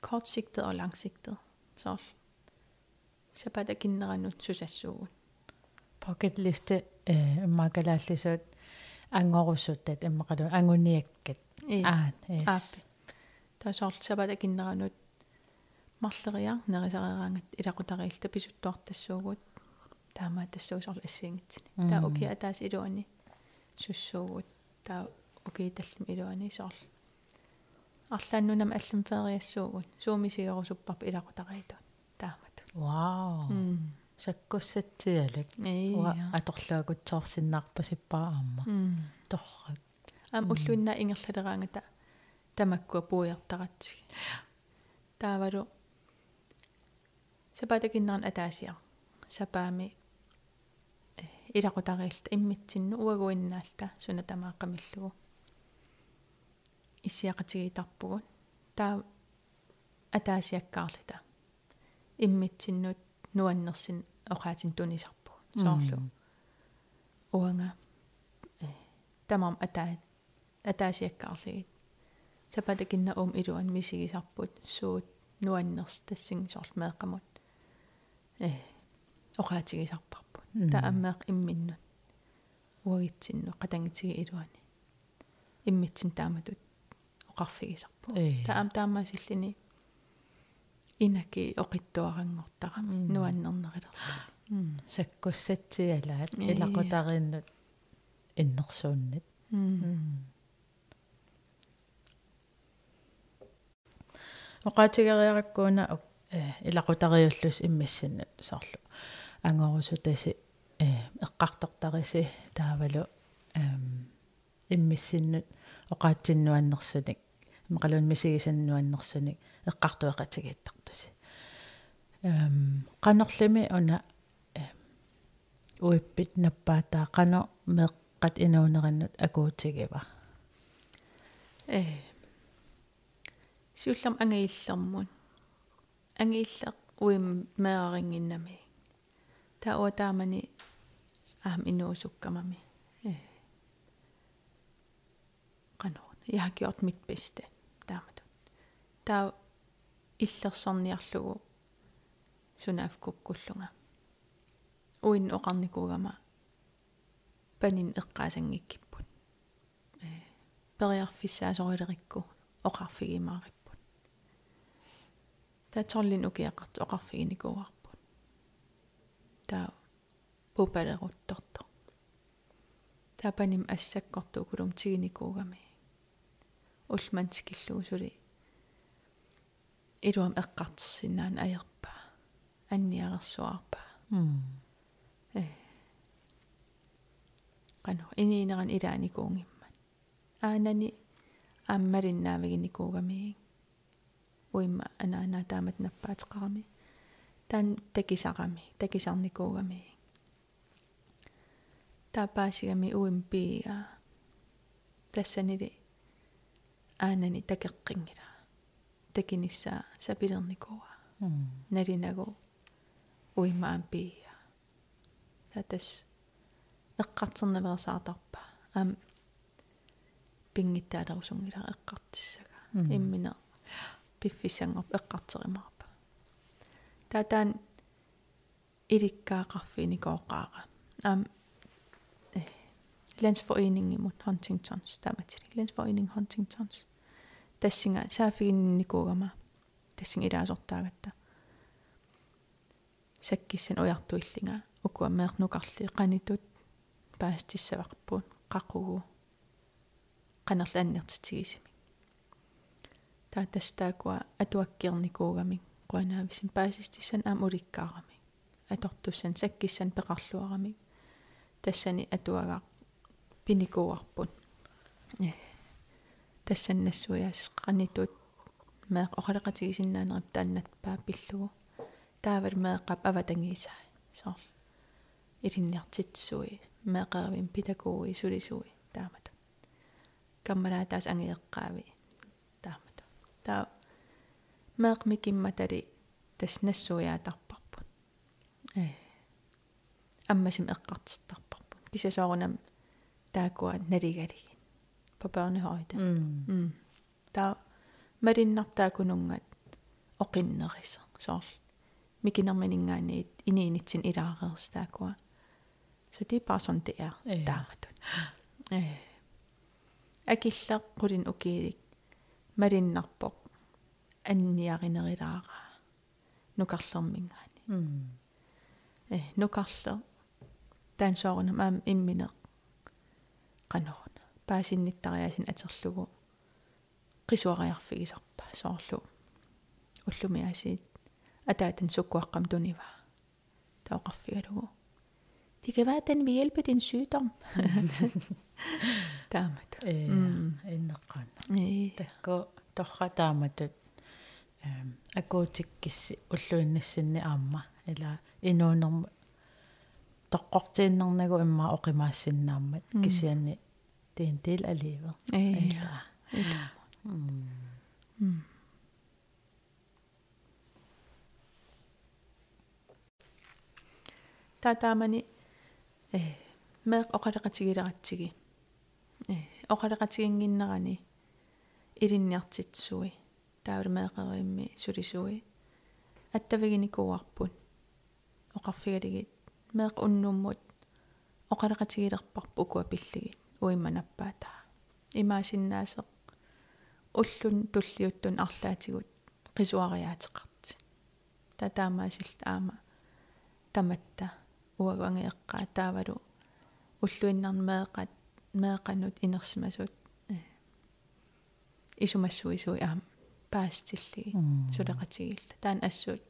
B: kortsigtet og langsigtet soorl сапата киннеранут сусассуугут
A: pocket liste э макалааллисуут ангоруссуттат иммакалу ангуниаккат аан
B: ааппи таасоорл сапата киннеранут марлериар нерисарераангат илакутариилта писуттуартассуугут таамаа тассуусорл ассиингитсини таа уки атаас илуани суссуугут таа уки таллим илуани соорл арлааннунам аллам фериассуугут суумисиерусуппарпа илакутариитут таамату
A: вау саккуссатсиалак уа аторлуакутсоорсиннаарпа сиппаа аама торрак
B: аам уллуиннаа ингерлалераангата тамаккуа пуйартаратсиг таавалу сапатакиннеран атаасиар сапаами илакутариилта иммитсинну уагуиннаалта суна тамааққамиллугу иссиақатигитарпугут таа атаасиаккаарлита иммитсиннут нуаннерсин оқаатин тунисарпу соорлу уанга. Э тамам атаа атаасиаккаарлигит сапатакинна ум илуан мисигисарпут суут нуаннерс тассин соорлу меэққамут э оқаатигисарпарпут таа аммеэқ имминнут. Уагитсинну қатангитиги илуани иммитсин тааматут. Оқарфигисарпу таам таамаасиллини инаки оқиттуарангортара нуаннернерилерлани
A: саккуссатсиалаат илақутарииннут иннерсууннат оқаатигериараккуuna илақутариуллус иммиссиннут соорлу. Ангорусу таси э эққартортариси таавалу эм иммиссиннут оқаатсиннуаннерсуник мақалун мисигисаннуаннерсуник эққартуэқатигиттартуси эм канерлими уна уиппит наппаатаа қано меққат инуунераннут акуутигива
B: э сиуллам ангииллэрмун ангииллеқ уим меарингиннами таа уатаамани аам инуусуккамами э канон я har gjort mitt bästa таамату таа иллерсорниарлугу сунаавкуккуллунга уин оқарникуугама панин эққаасангиккиппут э периарфиссаасорилерикку оқарфигимаариппут таа торлин укиақарт оқарфигиникууарпут таа пупалерутторто. Таа паним ассаккорту кулум тигиникуугами. Улмантикиллугу сули илуам эққартерсинаан аерпаа анниарерсуарпаа
A: м
B: э qanu iniineran ilaanikуунгиммат аанани ааммалиннаавигиникуугами уимма анаана таамат наппаатеқарами таан такисарами такисарникуугами таапаасигами уим пиа тассанили аанани такеққингила tekinissä se pidän nikoa. Niin mm. Nerinägo uimaan piia. Tätäs ikkatsanne vielä saa tappaa. Äm pingittää tausungira ikkatsissaga.
A: Mm.
B: Immina piffisangop ikkatsarimaapa. Tätän idikkaa kaffiini niin kookaara. Äm eh, Lensvoiningi, mot Huntingtons, tämä Länsforeningen Huntingtons tassinga saafiginnikugama tassinga ilaasortaagatta sakkissan ujartuillinga ukua meernukarli qanitut paastissavaqpuun qaqugu qanerla annertitigisimi taatastaakua atuakkiernikuugami quanaavisin paasistissan aam ulikkaarami atortussan sakkissan peqarluarami тассани атуагаа пиникууарпут Тассаннассуяас qanitut meeq oqaleqatigisinnaanerip taannatpaa pillugu taaval meeqqap avatangisa so ilinniartitsui meeqeravim pitakuui sulisui taamata kammalaa taas angeeqqaavi taamata taa meeq mikimmatali tas nassuujaatarparput э. Аммасим эққартиттарпарпут кисасоорунам таакуа налигалигин på børnehøjde.
A: м
B: Mm. Der малиннартаакунунгат оқиннерисо соор микинерманингаани иниинитсин илаарерс таакуа så det er bare sådan det er
A: Ja.
B: daamatut øh akilla qulin ukiilik malinnarpoq anniarinerilaara nukarlermingaani
A: м
B: э нукарлер таансоорунам аам иммине qanорuna паасинниттариасин атерлугу qisuariarfigisarpa соорлу уллумиасиит атаатан суккуаққам тунива таоқарфигалугу Det kan være, at den vil hjælpe din sygdom. Damat.
A: э
B: м.
A: иннеққана
B: Nej.
A: такко торратааматут эм акуутиккисси уллуиннассинни аама ила инуунерма тоққортииннернагу имма оқимаассиннааммат
B: М.
A: кисианни det er en del af livet
B: Ja.
A: ила м
B: Mm. Taataamani eh meeq oqaleqatigileratsigi eh oqaleqatiginginnerani ilinniartitsui taavul meeqerimmi sulisui attaviginiku oqarfigaligit meeq unnummut oqaleqatigilerparpu ukua pilligit uimmanappaata имаасиннаасе уллун туллиуттун арлаатигут qisuariateqarti татаамаасилла аама таматта уагангеэккаа таавалу уллуиннармеэқат меэқанут инерсимасут исумассуисуи аама паастиллиги сулеқатигилла таан ассуут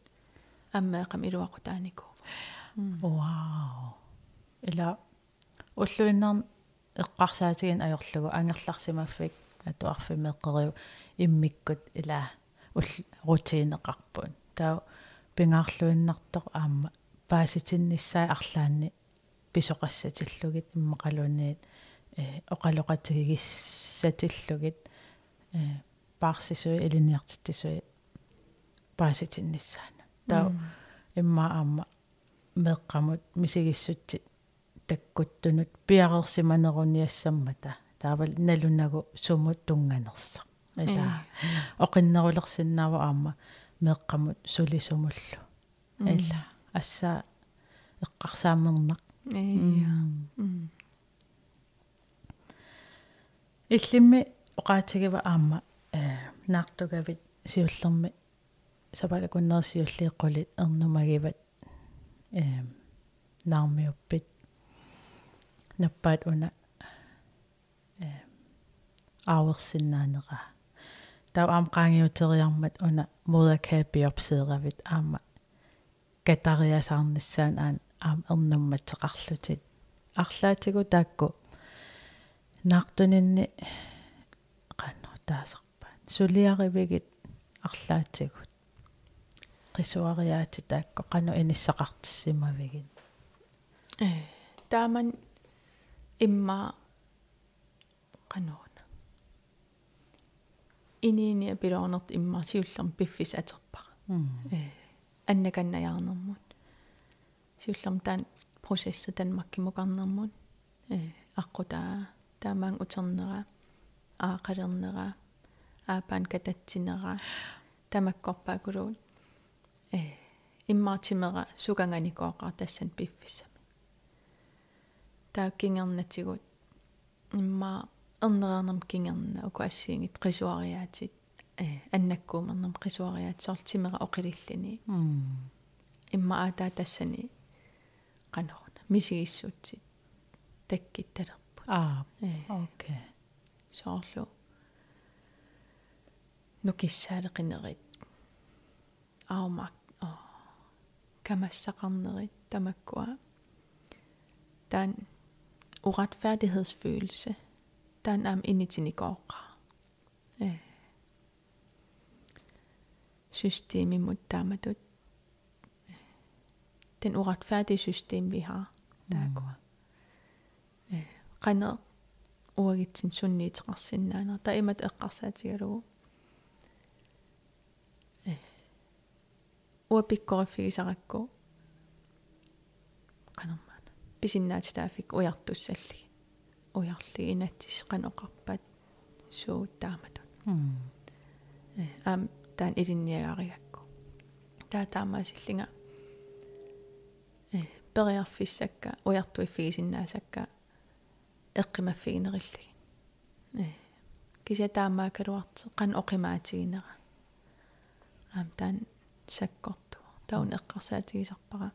B: аммеэқам илуақутаанику
A: вау ила уллуиннер эққарсаатигин ajorlugu ангерларсимаффик атуарфимеққериу иммиккут ила ул рутинеқарпун. Таа пингаарлуиннартоқ аама пааситинниссаа арлаанни писоқассатиллугит иммақалуниит э оқалоқатигиссатиллугит э парсисуи элиниартиттисуи пааситиннissaана таа имма аама меққамут мисигиссутти таккуттунут пиарерсиманеруниассаммата таавал налунагу сумут тунганерса ила оқиннерулерсиннаава аама меққамут сулисумуллу. Ила ассаа эққарсаамернақ
B: ээ
A: иллимми оқаатигива аама э наартугавит сиуллерми сапалакуннерсиуллиэққулит эрнумагиват э наармиуппит наппаат уна э ааверсиннаанера тав аам qaangiuteriarmat una mudakaapiorpseeravit aama katariasаарnissaan aan aam ernammatseqarlutit арлаатигу таакку наартунинни qanno taasarpaan suliarivigit арлаатигут qisuariaati taakko qanu inissaqartissimavigin
B: э тааман имма. Qanoona иниини апилоорнерт имма сиуллерм пиффис атерпара э аннаканнаярнэрмут сиуллерм таан процесса танмаккимукарнэрмут э аққутаа таамаан утернера аақалернера аапаан кататсинера тамаккорпаакулуут э иммаатимера суканганикооқар тассан пиффисами тааккингернатигут имма эрнераанерм кингерна укуассиингит qisuariaатит э аннаккуумернерм qisuariaat сортимера оқилиллини имма аатаа тассани qanорна мисигиссуутсит таккитталерпу
A: аа окей.
B: Соорлу нукиссаалеқинерит аумак камассақарнерит тамаккуа. Таан uretfærdighedsfølelse, den am initinikorra. Systemet mod damadut. Den uretfærdige system, vi har. Der er mm. godt. Renad uagitsin sunni træssinnaana. Der er imod æqqarsaatigalo. Uapikkorifigisarikko. Qanerma. писиннаатитаафик уяртуссаллиги уярлиги инатсис qanoqarpat сууттааматут э аам таан илинниагаригакку таа таамаасиллинга э периарфиссакка уяртуиффигисиннаасакка эққимаффигинериллги э кися таамаакалуарти қан оқимаатигинера аам таан саккорту таун эққарсаатигисарпара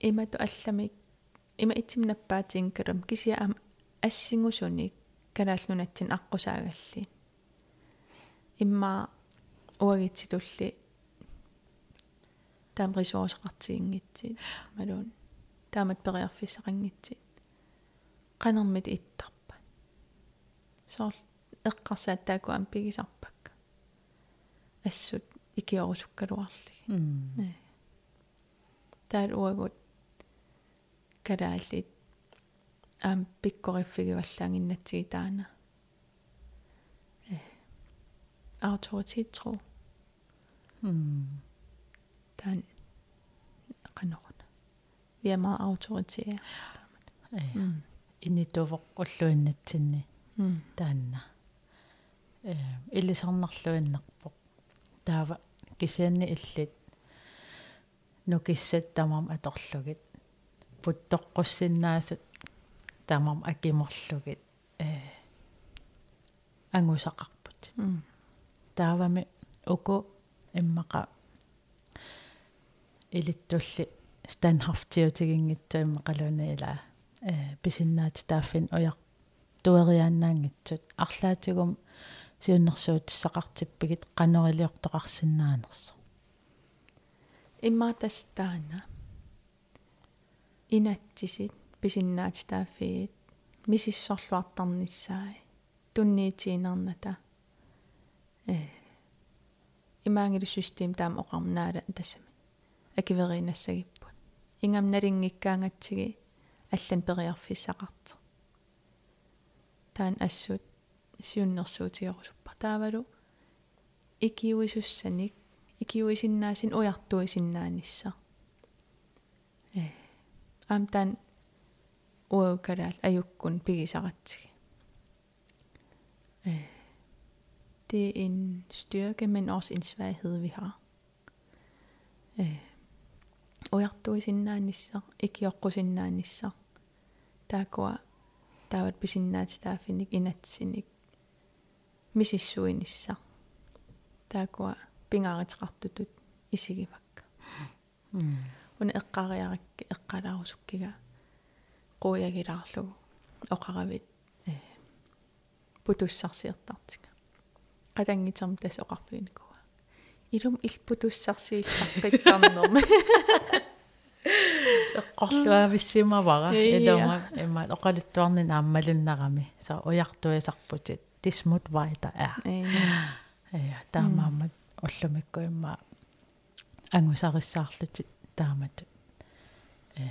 B: Имату алламик има итсимнаппаатин калам кisia аам ассингусуник канаалнунатсин аққусаагалли имма уагитситулли таам ресурсеқартигингитсит малуун таамат периарфиссақангитсит qanarmit ittarpat soor eqqarsaat taaku am pigisarpakka assut ikiorusukkaluarligi taal uagut kalaallit aam pikkoriffigivallaaginnatsigi taana autoritetstro taan qanoruna vi er meget autoritære
A: инитуvoq уллуиннатсинни таанна э илисарнарлуиннерпоq таава кисианни иллит нукиссат тамам аторлугит путтоққуссиннаасут тамам акиморлугит э ангусақарпут. Таавами уку иммақа илиттулли станхартиутигингитсу иммақалунаила э писиннаати тааффин уяқ туериааннаангитсут арлаатигум сиуннэрсуутиссақартиппигит канорилиортоқарсинаанерсо
B: иммаатас таана инатсисит писиннаати тааффигит мисиссорлуартарниссаи тунниитиинарната э имаангили систем таам оқарнаала тассами акиверинассагиппут ингам налингиккаангатсиги аллан периарфиссақарт таан ассут сиуннэрсуутиорусуппа таавалу икиуисуссаник икиуисиннаасин уяртуисиннаанисса э amtan uaukalaal ajukkun pigisaratsik. Eh, det er en styrke, men også en svaghed, vi har. Eh, Ojatui sinnaanissa, ikjokku sinnaanissa. Tääkua, tavat pisinnaat staffinik inatsinik. Misissuinissa. Tääkua pingaaritsrahtutut isikivakka.
A: Mm.
B: Una eqqariarakki eqqalaarusukkiga quyagilaarlugu oqaravit putussarsiertartiga qatangiterm tasoqarfiinikua ilum ilputussarsiillaqqittарнерми
A: эққорлуависсимавара илума имма оқалуттуарнин ааммалуннарами са уяртуисарпутит тисмут вайта а. Я таамаамат уллумикку имма ангусариссаарлутит таамату э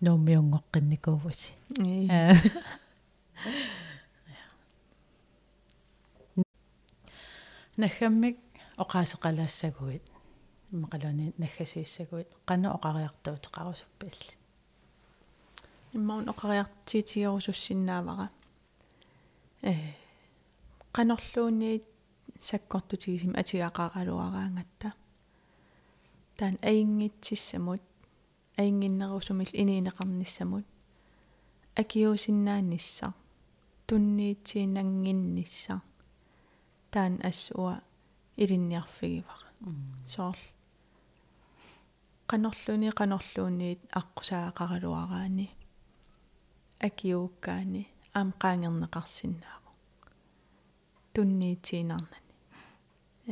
A: номиунгоққинникуувси нахаммик оқаасеқалаассагуит иммақалуни наггасииссагуит қана оқариартуутеқарусуппиалли
B: иммаун оқариартиитигерусуссиннаавара э qanorluunniit sakkortutigisima atigaaqaaqaluaraangатта таан аингитсиссамут аингиннерусумил иниинеқарниссамут акиусиннааннисса тунниитсиинангиннисса таан ассуа илинниарфигивара соорл qanorluni qanorluunniit аққусаақаралуараани акиуккаани аам qaangернеқарсиннааву тунниитсиинарнани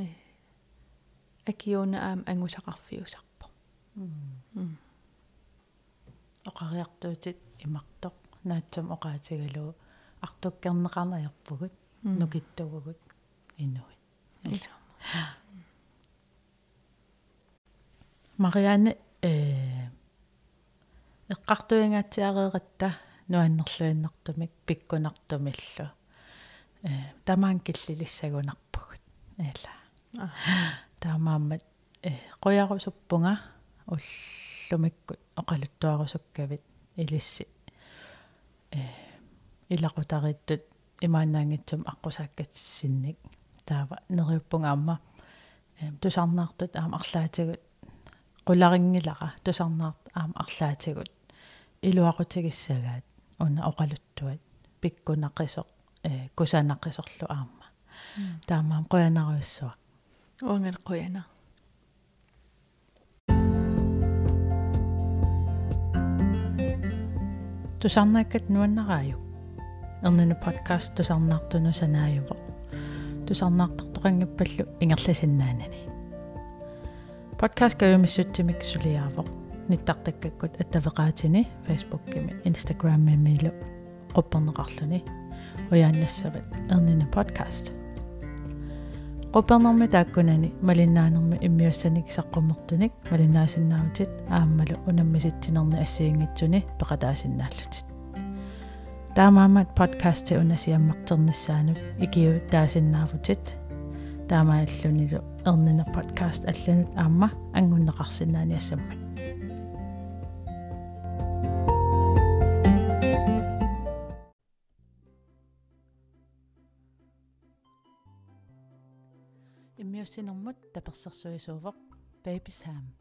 B: э акиуна аам ангусақарфиусарпо
A: оқариартуутит имартоқ наатсум оқаатигалуу артуккернеқарнаярпугут нукиттугугут инуит. Marianne э эққартуингаатсиареератта нуаннерлуиннартумик пиккунартумиллу. Э тамаан киллилиссагунарпугут. Эла таамааммат э қоярусуппунга уллумиккут оқалуттуарусуккавит илисси. Э илақутариттут имаанаангитсум аққусааккатсинник таава нериуппунга амма э тусарнаартут аама арлаатигут qularingilaqa tusarnaart aama арлаатигут илуақутигиссагаат уна оқалуттуат пиккунаққисоқ э кусанаққисорлу аама. Таамаам қуянаруйссуа
B: уангал қуяна
A: тусарнааккат нуаннарааю эрнэна подкаст тусарнаартуну санааюво тусарнаартартоқангиппаллу ингерласиннаанани podcast каюмиссутсимик сулиаавоқ ниттартаккаккут аттавеқаатини facebook-кими instagram-мимилу qupperneqarluni uyaannassavат erniне podcast quppernermi taakkunani malinnaanерми иммиуссаник саққуммертуник малиннаасиннаавтит ааммалу унаммиситсинерни ассиингитсуни пеқатаасиннааллутит таамаамат подкаст те унасиаммартерниссаанут икиу таасиннаавутит таамааллунилу эрнина подкаст алланут аама ангуннеқарсинаани ассаммат иммиуссинэрмут таперсерсуисуувоқ baby sam